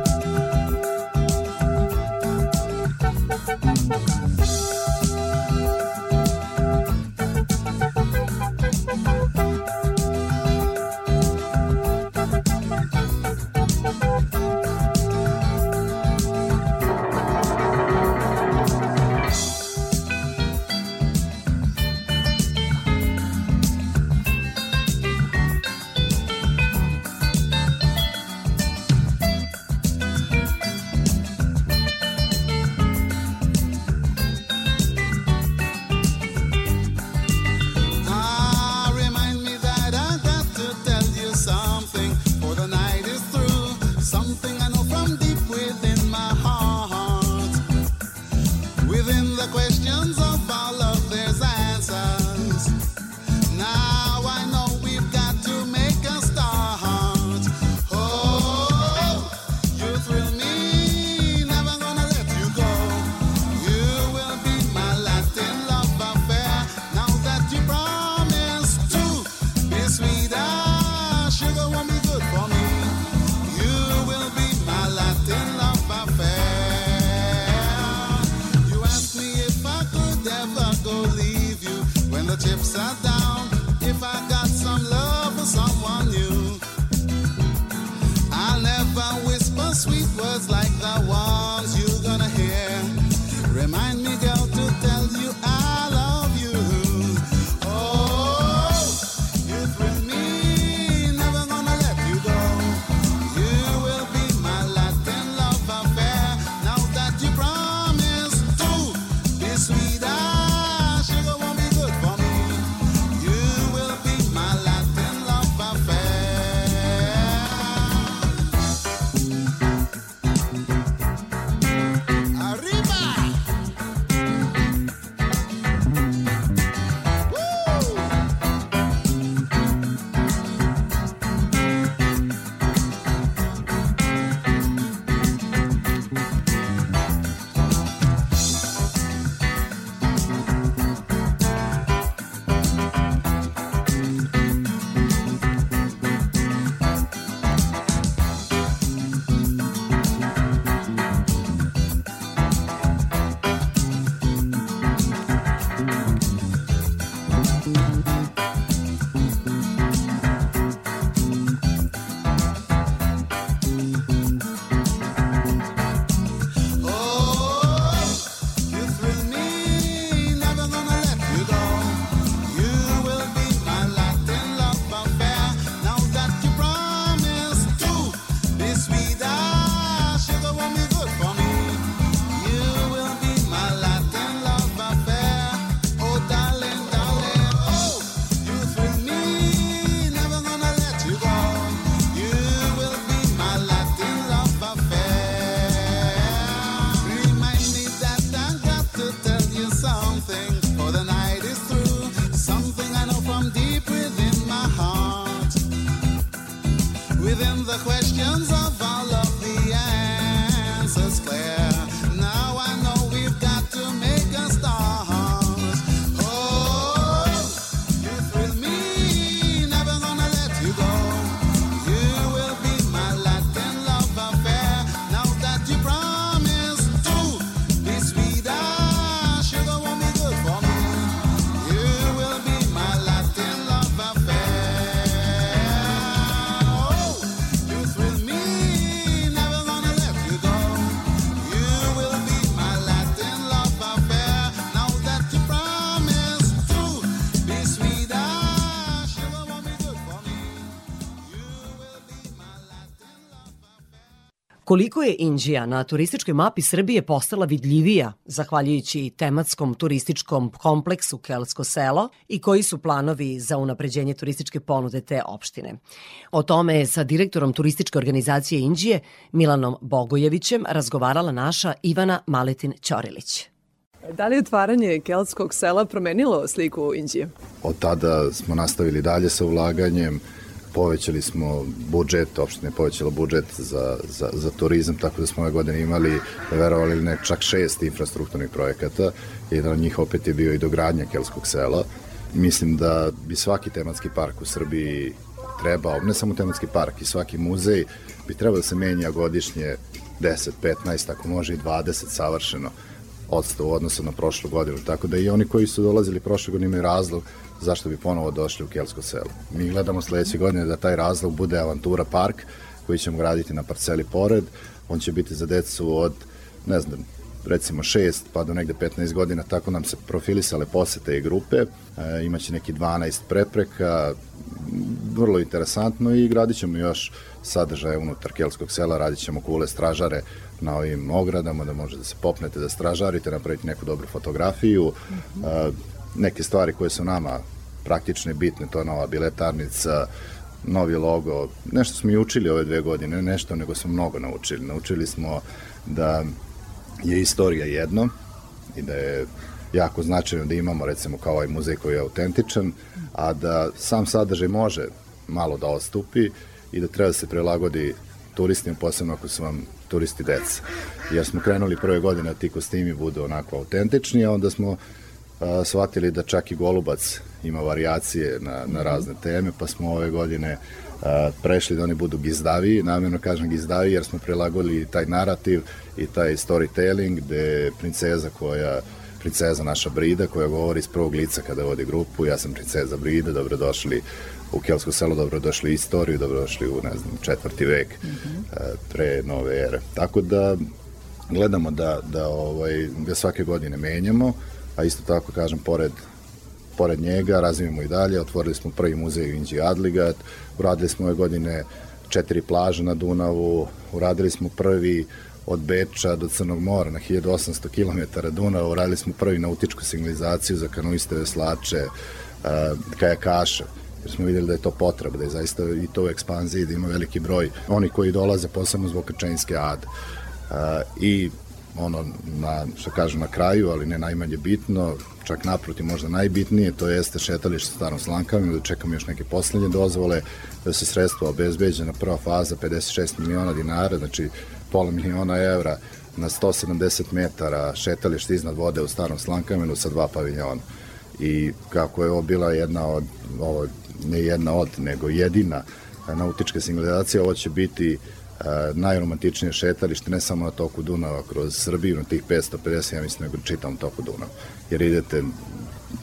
Koliko je Indija na turističkoj mapi Srbije postala vidljivija zahvaljujući tematskom turističkom kompleksu Kelsko selo i koji su planovi za unapređenje turističke ponude te opštine. O tome je sa direktorom turističke organizacije Indije Milanom Bogojevićem razgovarala naša Ivana Maletin-Ćorilić. Da li je otvaranje Kelskog sela promenilo sliku Indije? Od tada smo nastavili dalje sa ulaganjem povećali smo budžet, opštine je povećala budžet za, za, za turizam, tako da smo ove godine imali, verovali ne, čak šest infrastrukturnih projekata. Jedan od njih opet je bio i dogradnja Kelskog sela. Mislim da bi svaki tematski park u Srbiji trebao, ne samo tematski park, i svaki muzej bi trebao da se menja godišnje 10, 15, ako može i 20 savršeno odstav u odnosu na prošlu godinu. Tako da i oni koji su dolazili prošle godine imaju razlog zašto bi ponovo došli u Kelsko selo. Mi gledamo sledeće godine da taj razlog bude Avantura park koji ćemo graditi na parceli pored. On će biti za decu od, ne znam, recimo 6 pa do negde 15 godina, tako nam se profilisale posete i grupe, e, imaće neki 12 prepreka, vrlo interesantno i gradit ćemo još sadržaje unutar Kelskog sela, radit ćemo kule stražare na ovim ogradama, da možete da se popnete, da stražarite, napraviti neku dobru fotografiju, e, neke stvari koje su nama praktične bitne, to je nova biletarnica, novi logo, nešto smo i učili ove dve godine, ne nešto, nego smo mnogo naučili. Naučili smo da je istorija jedno i da je jako značajno da imamo recimo kao ovaj muzej koji je autentičan, a da sam sadržaj može malo da ostupi i da treba da se prilagodi turistima, posebno ako su vam turisti deca. Jer smo krenuli prve godine da ti kostimi budu onako autentični, a onda smo a, shvatili da čak i Golubac ima varijacije na, na razne teme, pa smo ove godine a, prešli da oni budu gizdaviji, namjerno kažem gizdaviji jer smo prilagodili taj narativ i taj storytelling gde princeza koja princeza naša Brida koja govori iz prvog lica kada vodi grupu, ja sam princeza Brida, dobrodošli u Kelsko selo, dobrodošli u istoriju, dobrodošli u, ne znam, četvrti vek mm -hmm. pre nove ere. Tako da gledamo da, da, ovaj, da svake godine menjamo, a isto tako kažem, pored pored njega, razvijemo i dalje, otvorili smo prvi muzej u Inđi Adligat, uradili smo ove godine četiri plaže na Dunavu, uradili smo prvi od Beča do Crnog mora na 1800 km Dunava, uradili smo prvi nautičku signalizaciju za kanuiste veslače, kajakaše, jer smo videli da je to potreba, da je zaista i to u ekspanziji, da ima veliki broj oni koji dolaze posebno zbog Krčanjske ade. I ono, na, što kažu na kraju, ali ne najmanje bitno, čak naprotiv možda najbitnije, to jeste šetalište starom slankama, da čekamo još neke poslednje dozvole, da se sredstva obezbeđena prva faza 56 miliona dinara, znači pola miliona evra na 170 metara šetalište iznad vode u starom slankamenu sa dva paviljona. I kako je ovo bila jedna od, ovo ne jedna od, nego jedina nautička signalizacija, ovo će biti najromantičnije šetalište ne samo na toku Dunava kroz Srbiju na tih 550 ja mislim nego čitam toku Dunava jer idete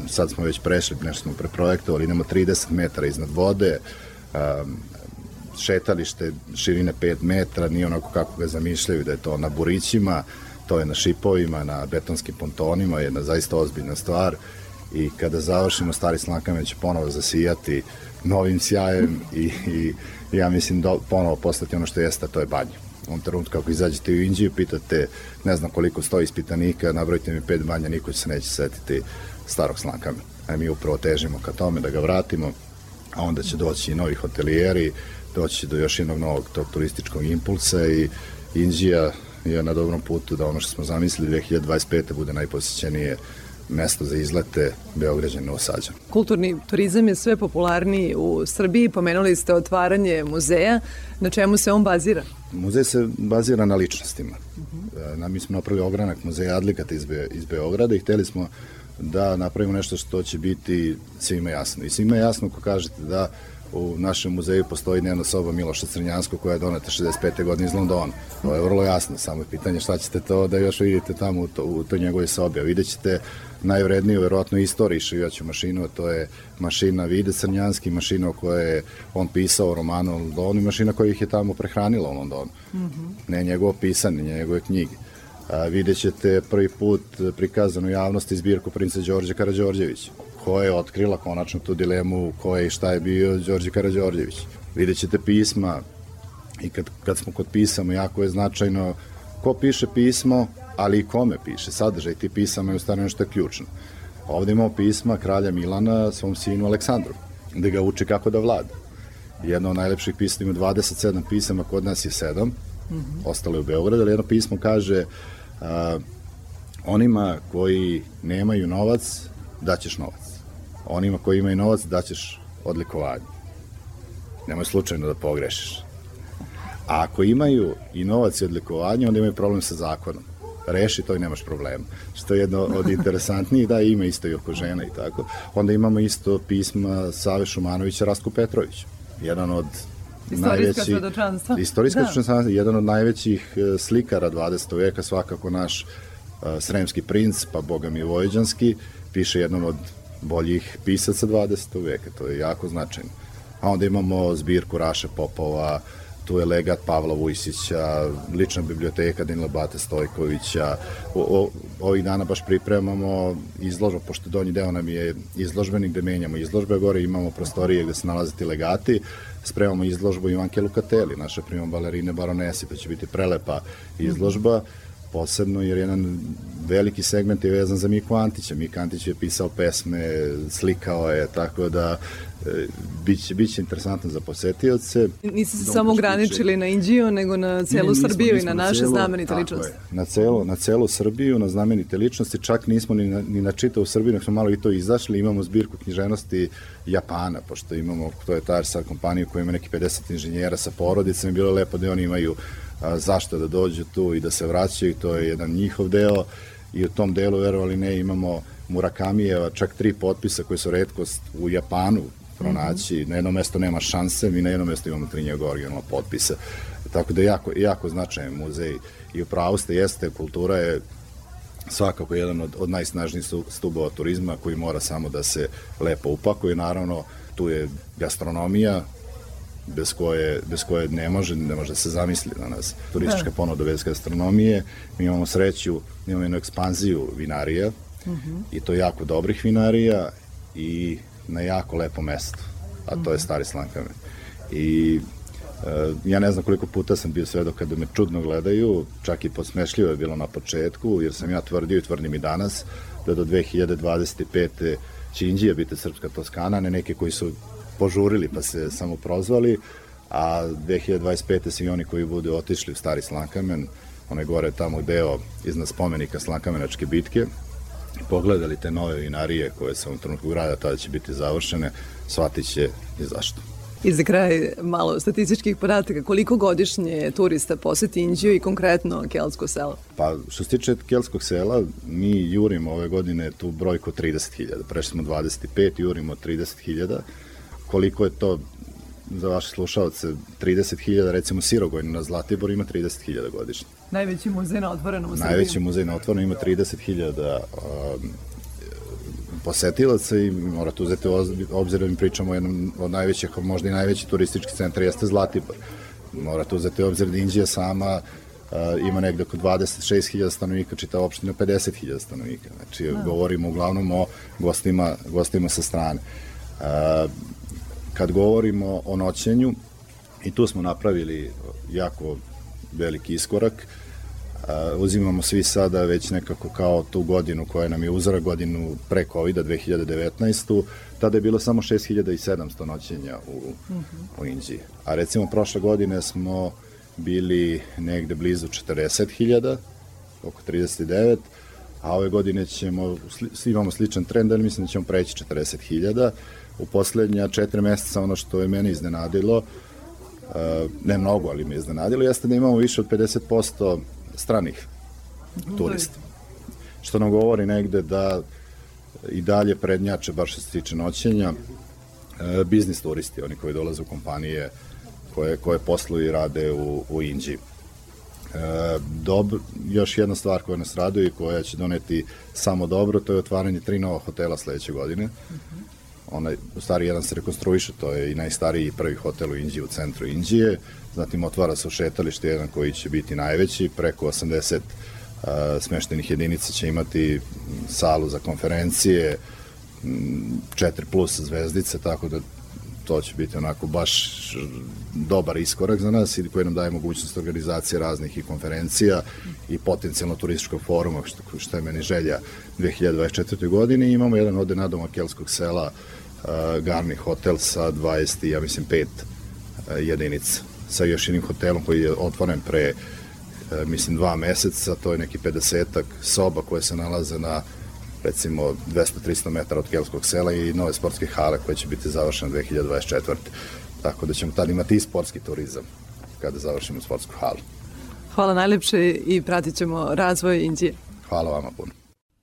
sad smo već prešli nešto smo preprojektovali idemo 30 metara iznad vode um, šetalište širine 5 metra nije onako kako ga zamišljaju da je to na burićima to je na šipovima, na betonskim pontonima jedna zaista ozbiljna stvar i kada završimo stari slankame će ponovo zasijati novim sjajem i, i ja mislim da ponovo postati ono što jeste, to je banja. U trenutku kako izađete u Indiju, pitate ne znam koliko stoji ispitanika, nabrojite mi pet banja, niko će se neće setiti starog slankama. A mi upravo težimo ka tome da ga vratimo, a onda će doći i novi hotelijeri, doći do još jednog novog tog turističkog impulsa i Indija je na dobrom putu da ono što smo zamislili 2025. bude najposjećenije mesto za izlete Beograđan Novosađan. Kulturni turizam je sve popularniji u Srbiji. Pomenuli ste otvaranje muzeja. Na čemu se on bazira? Muzej se bazira na ličnostima. Uh -huh. Mi smo napravili ogranak muzeja Adlikata iz, Be, iz Beograda i hteli smo da napravimo nešto što će biti svima jasno. I svima jasno ko kažete da u našem muzeju postoji dnevna soba Miloša Crnjanskog koja je doneta 65. godine iz Londona. To je vrlo jasno, samo je pitanje šta ćete to da još vidite tamo u, to, u toj njegove sobi. A vidjet ćete najvredniju, verovatno, istoriji šivaću mašinu, a to je mašina Vide Crnjanski, mašina o kojoj je on pisao o romanu u Londonu i mašina koja ih je tamo prehranila u Londonu. Mm -hmm. Ne njegovo pisanje, ne njegove knjige. A, vidjet ćete prvi put prikazanu javnosti zbirku princa Đorđe Karadžorđevića koja je otkrila konačno tu dilemu ko je i šta je bio Đorđe Karadžorđević. Vidjet ćete pisma i kad, kad smo kod pisama, jako je značajno ko piše pismo, ali i kome piše. Sadržaj ti pisama je u stvari nešto ključno. Ovde imamo pisma kralja Milana svom sinu Aleksandru, gde ga uči kako da vlada. Jedno od najlepših pisama ima 27 pisama, kod nas je 7, mm -hmm. ostalo je u Beogradu, ali jedno pismo kaže a, onima koji nemaju novac, daćeš novac onima koji imaju novac daćeš odlikovanje. Nemoj slučajno da pogrešiš. A ako imaju i novac i odlikovanje, onda imaju problem sa zakonom. Reši to i nemaš problema. Što je jedno od interesantnijih, da ima isto i oko žena i tako. Onda imamo isto pisma Save Šumanovića Rastku Petrović. Jedan od Istorijska svedočanstva. Istorijska Da. svedočanstva, jedan od najvećih e, slikara 20. veka, svakako naš e, sremski princ, pa boga mi vojđanski, piše jednom od boljih pisaca 20. veka, to je jako značajno. A onda imamo zbirku Raše Popova, tu je legat Pavla Vujsića, lična biblioteka Dinila Bate Stojkovića. O, o, ovih dana baš pripremamo izložbu, pošto donji deo nam je izložbeni gde menjamo izložbe, gore imamo prostorije gde se nalaze ti legati, spremamo izložbu Ivanke Lukateli, naše prima balerine baronesi, to će biti prelepa izložba, posebno jer jedan veliki segment je vezan za Miku Antića. Mika Antić je pisao pesme, slikao je, tako da e, biće, biće interesantno za posetioce. Niste se samo ograničili na Indiju, nego na celu Ne, nismo- Srbiju i nismo na naše celu- znamenite ličnosti. je, Na celu, na celu Srbiju, na znamenite ličnosti, čak nismo ni na, ni na čitavu Srbiju, nego smo malo i to izašli, imamo zbirku književnosti Japana, pošto imamo, to je ta sad kompanija koja ima neki 50 inženjera sa porodicama i bilo je lepo da oni imaju zašto da dođu tu i da se vraćaju, to je jedan njihov deo i u tom delu, verovali ne, imamo Murakamijeva, čak tri potpisa koji su redkost u Japanu pronaći, na jednom mestu nema šanse, mi na jednom mestu imamo tri njegova originalna potpisa. Tako da je jako, jako značajan muzej i u pravu ste, jeste, kultura je svakako jedan od, od najsnažnijih stu- stubova turizma koji mora samo da se lepo upakuje. Naravno, tu je gastronomija, bez koje, bez koje ne može, ne može da se zamisli danas turistička Da. ponuda bez gastronomije. Mi imamo sreću, imamo jednu ekspanziju vinarija Mhm. i to jako dobrih vinarija i na jako lepo mesto, a to je Mhm. Stari Slankamen. I e, ja ne znam koliko puta sam bio svedok kada me čudno gledaju, čak i posmešljivo je bilo na početku, jer sam ja tvrdio i tvrdim i danas da do 2025. će Indija biti srpska Toskana, ne neke koji su požurili pa se samo prozvali, a 2025. svi oni koji budu otišli u Stari Slankamen, onaj gore tamo deo iznad spomenika Slankamenačke bitke, pogledali te nove vinarije koje se u trenutku grada, tada će biti završene, shvatit će i zašto. I za kraj malo statističkih podataka. Koliko godišnje turista poseti Indiju i konkretno Kelsko selo? Pa, što se tiče Kelskog sela, mi jurimo ove godine tu brojku 30.000. Prešli smo 25, jurimo 30.000. Koliko je to za vaše slušalce 30.000, recimo Sirogojno na Zlatiboru ima 30.000 godišnje. Najveći muzej na otvorenom u Srbiji. Najveći muzej na otvorenom ima 30.000 um, posetilaca i morate uzeti obzir da mi pričamo o jednom od najvećih, a možda i najveći turistički centar jeste Zlatibor. Morate uzeti obzir da Indija sama uh, ima negde oko 26.000 stanovnika, čita opština 50.000 stanovnika. Znači, Da. govorimo uglavnom o gostima, gostima sa strane. Uh, kad govorimo o noćenju, i tu smo napravili jako veliki iskorak, Uh, uzimamo svi sada već nekako kao tu godinu koja nam je uzora godinu pre COVID-a 2019. Tada je bilo samo 6700 noćenja u, u Indiji. A recimo prošle godine smo bili negde blizu 40.000, oko 39, a ove godine ćemo, imamo sličan trend, ali mislim da ćemo preći 40.000. U poslednja četiri meseca ono što je mene iznenadilo, uh, ne mnogo, ali me iznenadilo, jeste da imamo više od 50% stranih turista. Što nam govori negde da i dalje prednjače, baš što se tiče noćenja, e, biznis turisti, oni koji dolaze u kompanije koje, koje posluju i rade u, u Indiji. E, dobro, još jedna stvar koja nas raduje i koja će doneti samo dobro, to je otvaranje tri nova hotela sledeće godine. Onaj, u stvari jedan se rekonstruiše, to je i najstariji prvi hotel u Indiji, u centru Indije. Zatim otvara se šetalište jedan koji će biti najveći, preko 80 uh, smeštenih jedinica će imati salu za konferencije, 4 plus zvezdice, tako da to će biti onako baš dobar iskorak za nas i koji nam daje mogućnost organizacije raznih i konferencija i potencijalno turističkog foruma, što, što je meni želja 2024. godine. Imamo jedan ovde nadomak Kelskog sela, uh, Garni hotel sa 20, ja mislim, 5 uh, jedinica sa još jednim hotelom koji je otvoren pre uh, mislim dva meseca, to je neki 50 soba koje se nalaze na recimo 200-300 metara od Kelskog sela i nove sportske hale koje će biti završene 2024. Tako da ćemo tad imati i sportski turizam kada završimo sportsku halu. Hvala najlepše i pratit ćemo razvoj Indije. Hvala vama puno.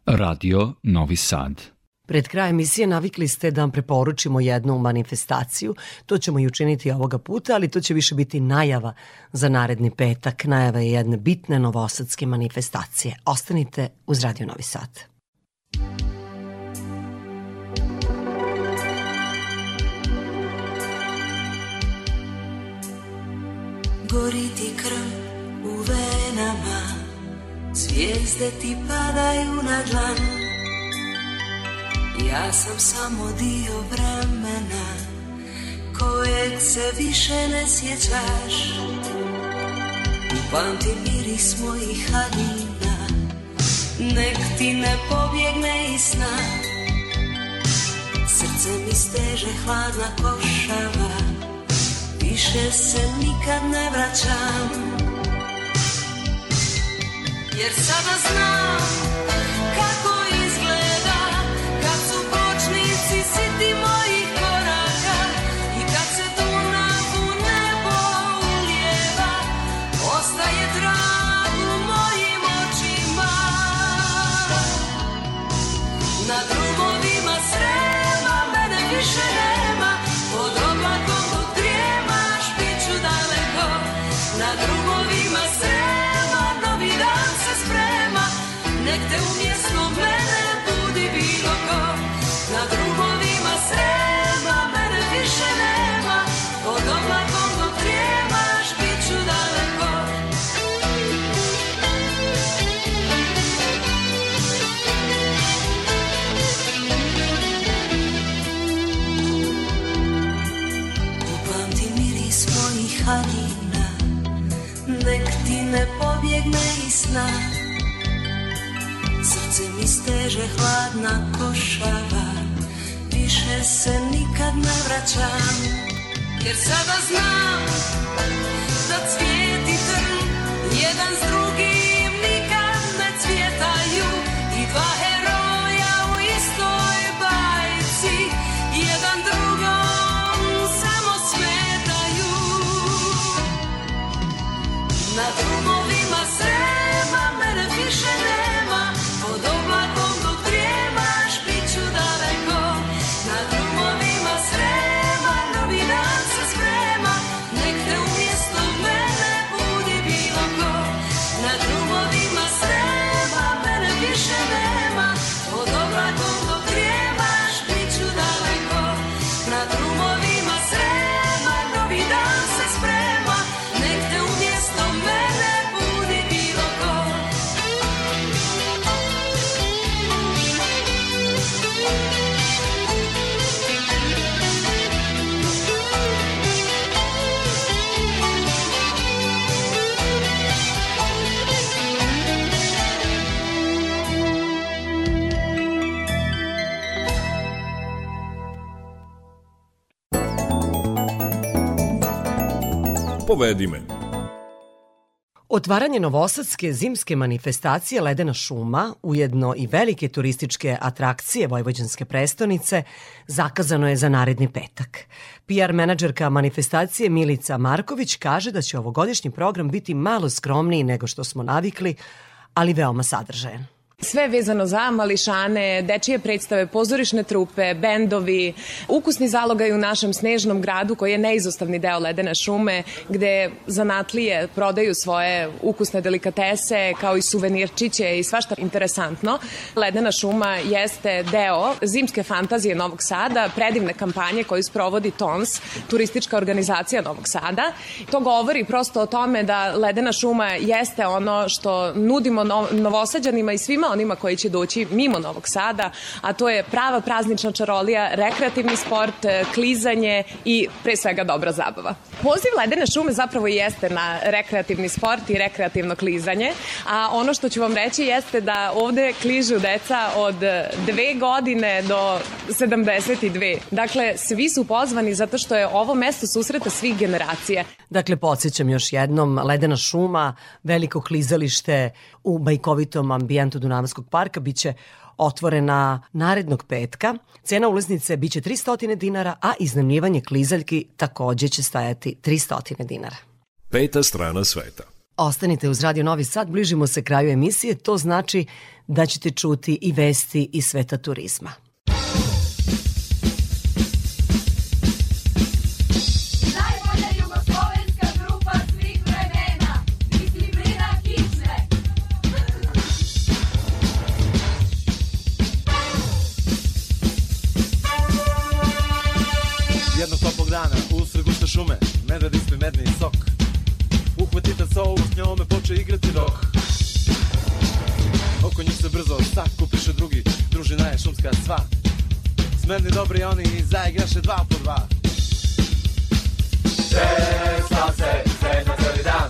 Radio Novi Sad. Pred kraj emisije navikli ste da vam preporučimo jednu manifestaciju. To ćemo i učiniti ovoga puta, ali to će više biti najava za naredni petak. Najava je jedne bitne novosadske manifestacije. Ostanite uz Radio Novi Sad. Gori ti krv u venama Zvijezde ti padaju na dlan Ja sam samo dio vremena Kojeg se više ne sjećaš. Upamti miris mojih hadina Nek ti ne pobjegne iz sna. Srce mi steže hladna košava Više se nikad ne vraćam. Jer sada znam último steže hladna košava Više se nikad ne vraćam Jer sada znam Da cvijet Povedi me. Otvaranje Novosadske zimske manifestacije Ledena šuma, ujedno i velike turističke atrakcije Vojvođanske prestonice, zakazano je za naredni petak. PR menadžerka manifestacije Milica Marković kaže da će ovogodišnji program biti malo skromniji nego što smo navikli, ali veoma sadržajan. Sve je vezano za mališane, dečije predstave, pozorišne trupe, bendovi, ukusni zalogaj u našem snežnom gradu koji je neizostavni deo Ledene šume gde zanatlije prodaju svoje ukusne delikatese kao i suvenirčiće i svašta interesantno. Ledena šuma jeste deo zimske fantazije Novog Sada, predivne kampanje koju sprovodi TONS, turistička organizacija Novog Sada. To govori prosto o tome da Ledena šuma jeste ono što nudimo nov novosađanima i svima onima koji će doći mimo Novog Sada, a to je prava praznična čarolija, rekreativni sport, e, klizanje i pre svega dobra zabava. Poziv Ledene šume zapravo jeste na rekreativni sport i rekreativno klizanje, a ono što ću vam reći jeste da ovde kližu deca od dve godine do 72. Dakle, svi su pozvani zato što je ovo mesto susreta svih generacija. Dakle, podsjećam još jednom, Ledena šuma, veliko klizalište u bajkovitom ambijentu Dunava Savamskog parka biće otvorena narednog petka. Cena ulaznice biće 300 dinara, a iznajmljivanje klizaljki takođe će stajati 300 dinara. Peta strana sveta. Ostanite uz Radio Novi Sad, bližimo se kraju emisije, to znači da ćete čuti i vesti iz sveta turizma. е шумска цва. Смерни добри они заиграше два по два. Шеста се, седна цели дан.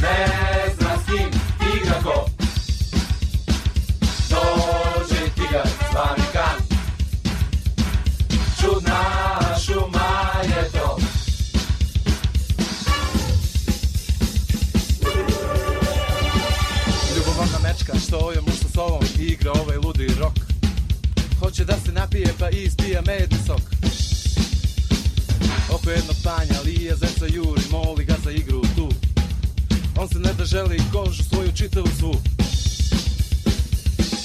Не зна с ким игра ко. Дожи тигър, свамикан. Чудна шума е то. Любовна мечка, що я Hoće da se napije pa ispija medni sok. Oko jednog panja lije zeca juri, moli ga za igru tu. On se ne da želi kožu svoju čitavu svu.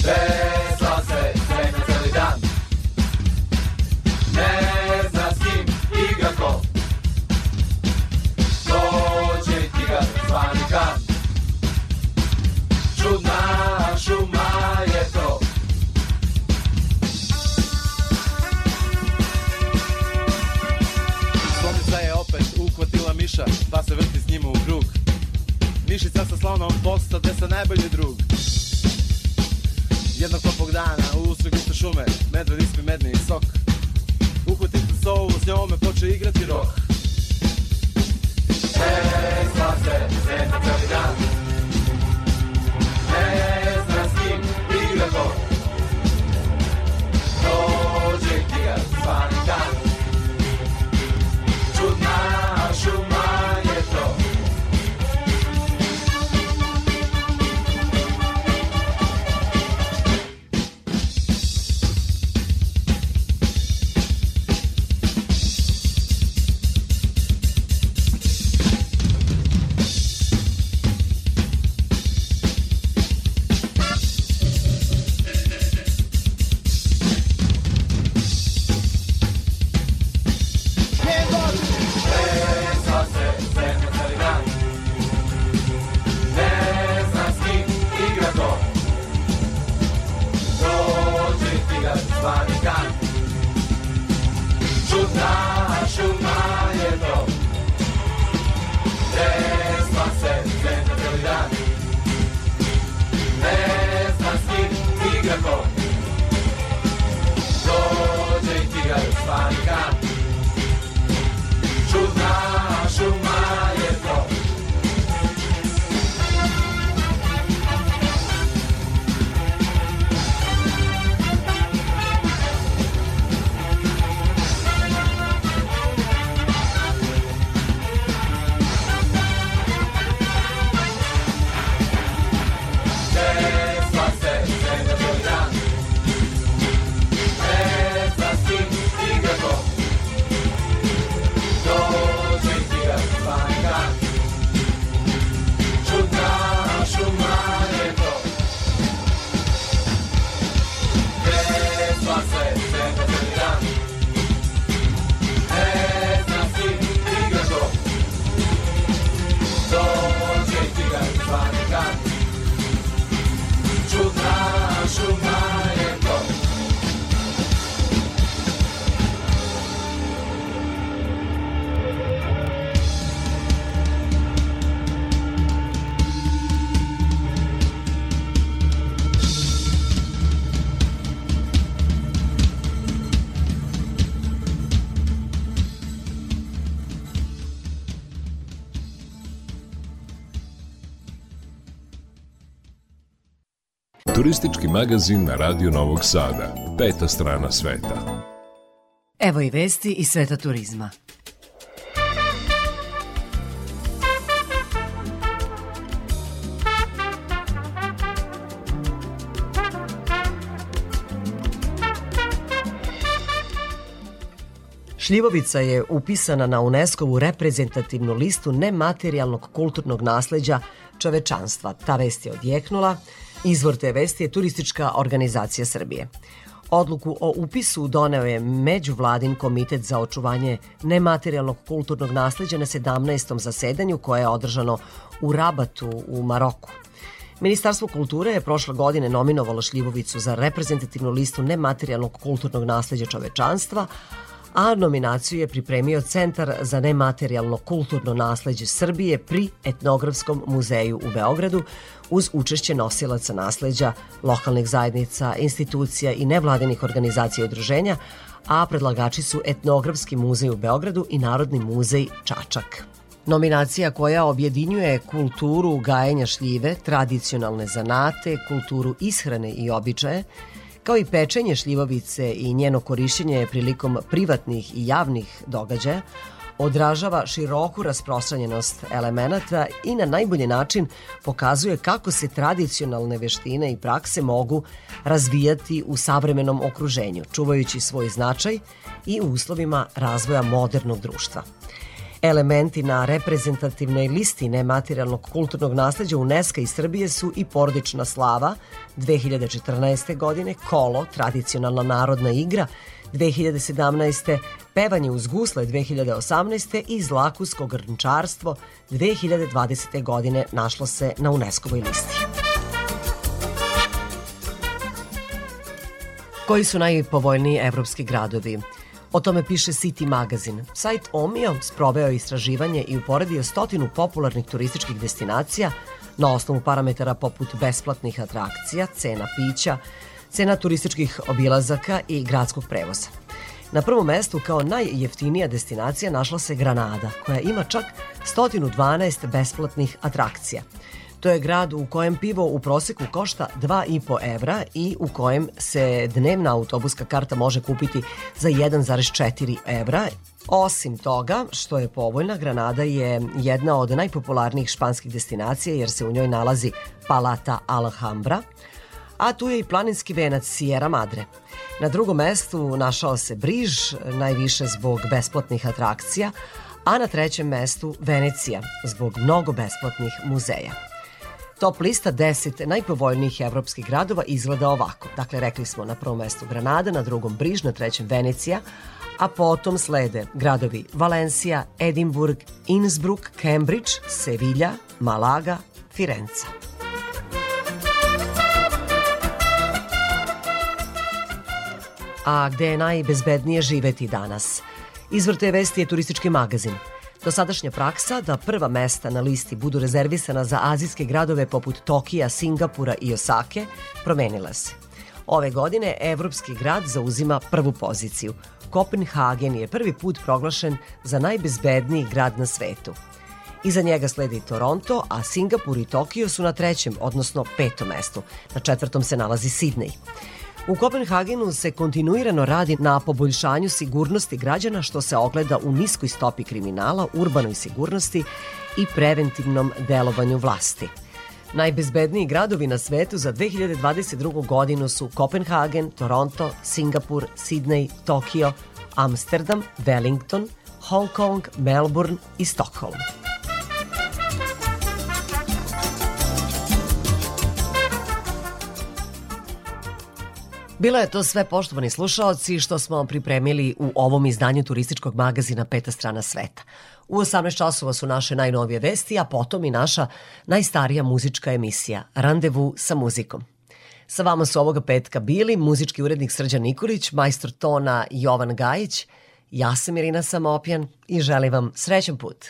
Tresla se, srednja celi dan. Ne zna s kim igra ko. Dođe tigar zvani kan Čudna šuma miša Pa se vrti s njima u krug. Mišica sa slonom postade sa najbolji drug. Jednog toplog dana u guste šume Medved ispi medni sok. Uhvatite sovu, s njome poče igrati rok. Tresla se, sretna celi dan. Ne zna s kim igra ko Dođe tigar, zvani kan Čudna šuma Turistički magazin na Radio Novog Sada. Peta strana sveta. Evo i vesti iz sveta turizma. Šljivovica je upisana na UNESCO-vu reprezentativnu listu nematerijalnog kulturnog nasleđa čovečanstva. Ta vest je odjeknula – Izvor te vesti je Turistička organizacija Srbije. Odluku o upisu doneo je Međuvladin komitet za očuvanje nematerijalnog kulturnog nasleđa na 17. zasedanju koje je održano u Rabatu u Maroku. Ministarstvo kulture je prošle godine nominovalo Šljivovicu za reprezentativnu listu nematerijalnog kulturnog nasleđa čovečanstva, a nominaciju je pripremio Centar za nematerijalno kulturno nasleđe Srbije pri Etnografskom muzeju u Beogradu uz učešće nosilaca nasleđa, lokalnih zajednica, institucija i nevladinih organizacija i udruženja, a predlagači su Etnografski muzej u Beogradu i Narodni muzej Čačak. Nominacija koja objedinjuje kulturu gajenja šljive, tradicionalne zanate, kulturu ishrane i običaje, kao i pečenje šljivovice i njeno korišćenje prilikom privatnih i javnih događaja, odražava široku rasprostranjenost elemenata i na najbolji način pokazuje kako se tradicionalne veštine i prakse mogu razvijati u savremenom okruženju, čuvajući svoj značaj i u uslovima razvoja modernog društva. Elementi na reprezentativnoj listi nematerijalnog kulturnog nasleđa UNESCO i Srbije su i porodična slava 2014. godine, kolo, tradicionalna narodna igra 2017. pevanje uz gusle 2018. i zlakusko grnčarstvo 2020. godine našlo se na UNESCO-voj listi. Koji su najpovoljniji evropski gradovi? O tome piše City Magazine. Sajt Omio sproveo je istraživanje i uporedio stotinu popularnih turističkih destinacija na osnovu parametara poput besplatnih atrakcija, cena pića, cena turističkih obilazaka i gradskog prevoza. Na prvom mestu kao najjeftinija destinacija našla se Granada, koja ima čak 112 besplatnih atrakcija. To je grad u kojem pivo u proseku košta 2,5 evra i u kojem se dnevna autobuska karta može kupiti za 1,4 evra. Osim toga, što je povoljna, Granada je jedna od najpopularnijih španskih destinacija jer se u njoj nalazi Palata Alhambra, a tu je i planinski venac Sierra Madre. Na drugom mestu našao se Briž, najviše zbog besplatnih atrakcija, a na trećem mestu Venecija, zbog mnogo besplatnih muzeja. Top lista 10 najpovoljnijih evropskih gradova izgleda ovako. Dakle, rekli smo na prvom mestu Granada, na drugom Briž, na trećem Venecija, a potom slede gradovi Valencija, Edimburg, Innsbruck, Cambridge, Sevilla, Malaga, Firenca. A gde je najbezbednije živeti danas? Izvor te vesti je turistički magazin. Dosadašnja praksa da prva mesta na listi budu rezervisana za azijske gradove poput Tokija, Singapura i Osake promenila se. Ove godine evropski grad zauzima prvu poziciju. Kopenhagen je prvi put proglašen za najbezbedniji grad na svetu. Iza njega sledi Toronto, a Singapur i Tokio su na trećem, odnosno petom mestu. Na četvrtom se nalazi Sidney. U Kopenhagenu se kontinuirano radi na poboljšanju sigurnosti građana što se ogleda u niskoj stopi kriminala, urbanoj sigurnosti i preventivnom delovanju vlasti. Najbezbedniji gradovi na svetu za 2022. godinu su Kopenhagen, Toronto, Singapur, Sidney, Tokio, Amsterdam, Wellington, Hong Kong, Melbourne i Stockholm. Bilo je to sve poštovani slušaoci što smo pripremili u ovom izdanju turističkog magazina Peta strana sveta. U 18 časova su naše najnovije vesti, a potom i naša najstarija muzička emisija Randevu sa muzikom. Sa vama su ovoga petka bili muzički urednik Srđan Nikolić, majstor tona Jovan Gajić, ja sam Irina Samopjan i želim vam srećan put.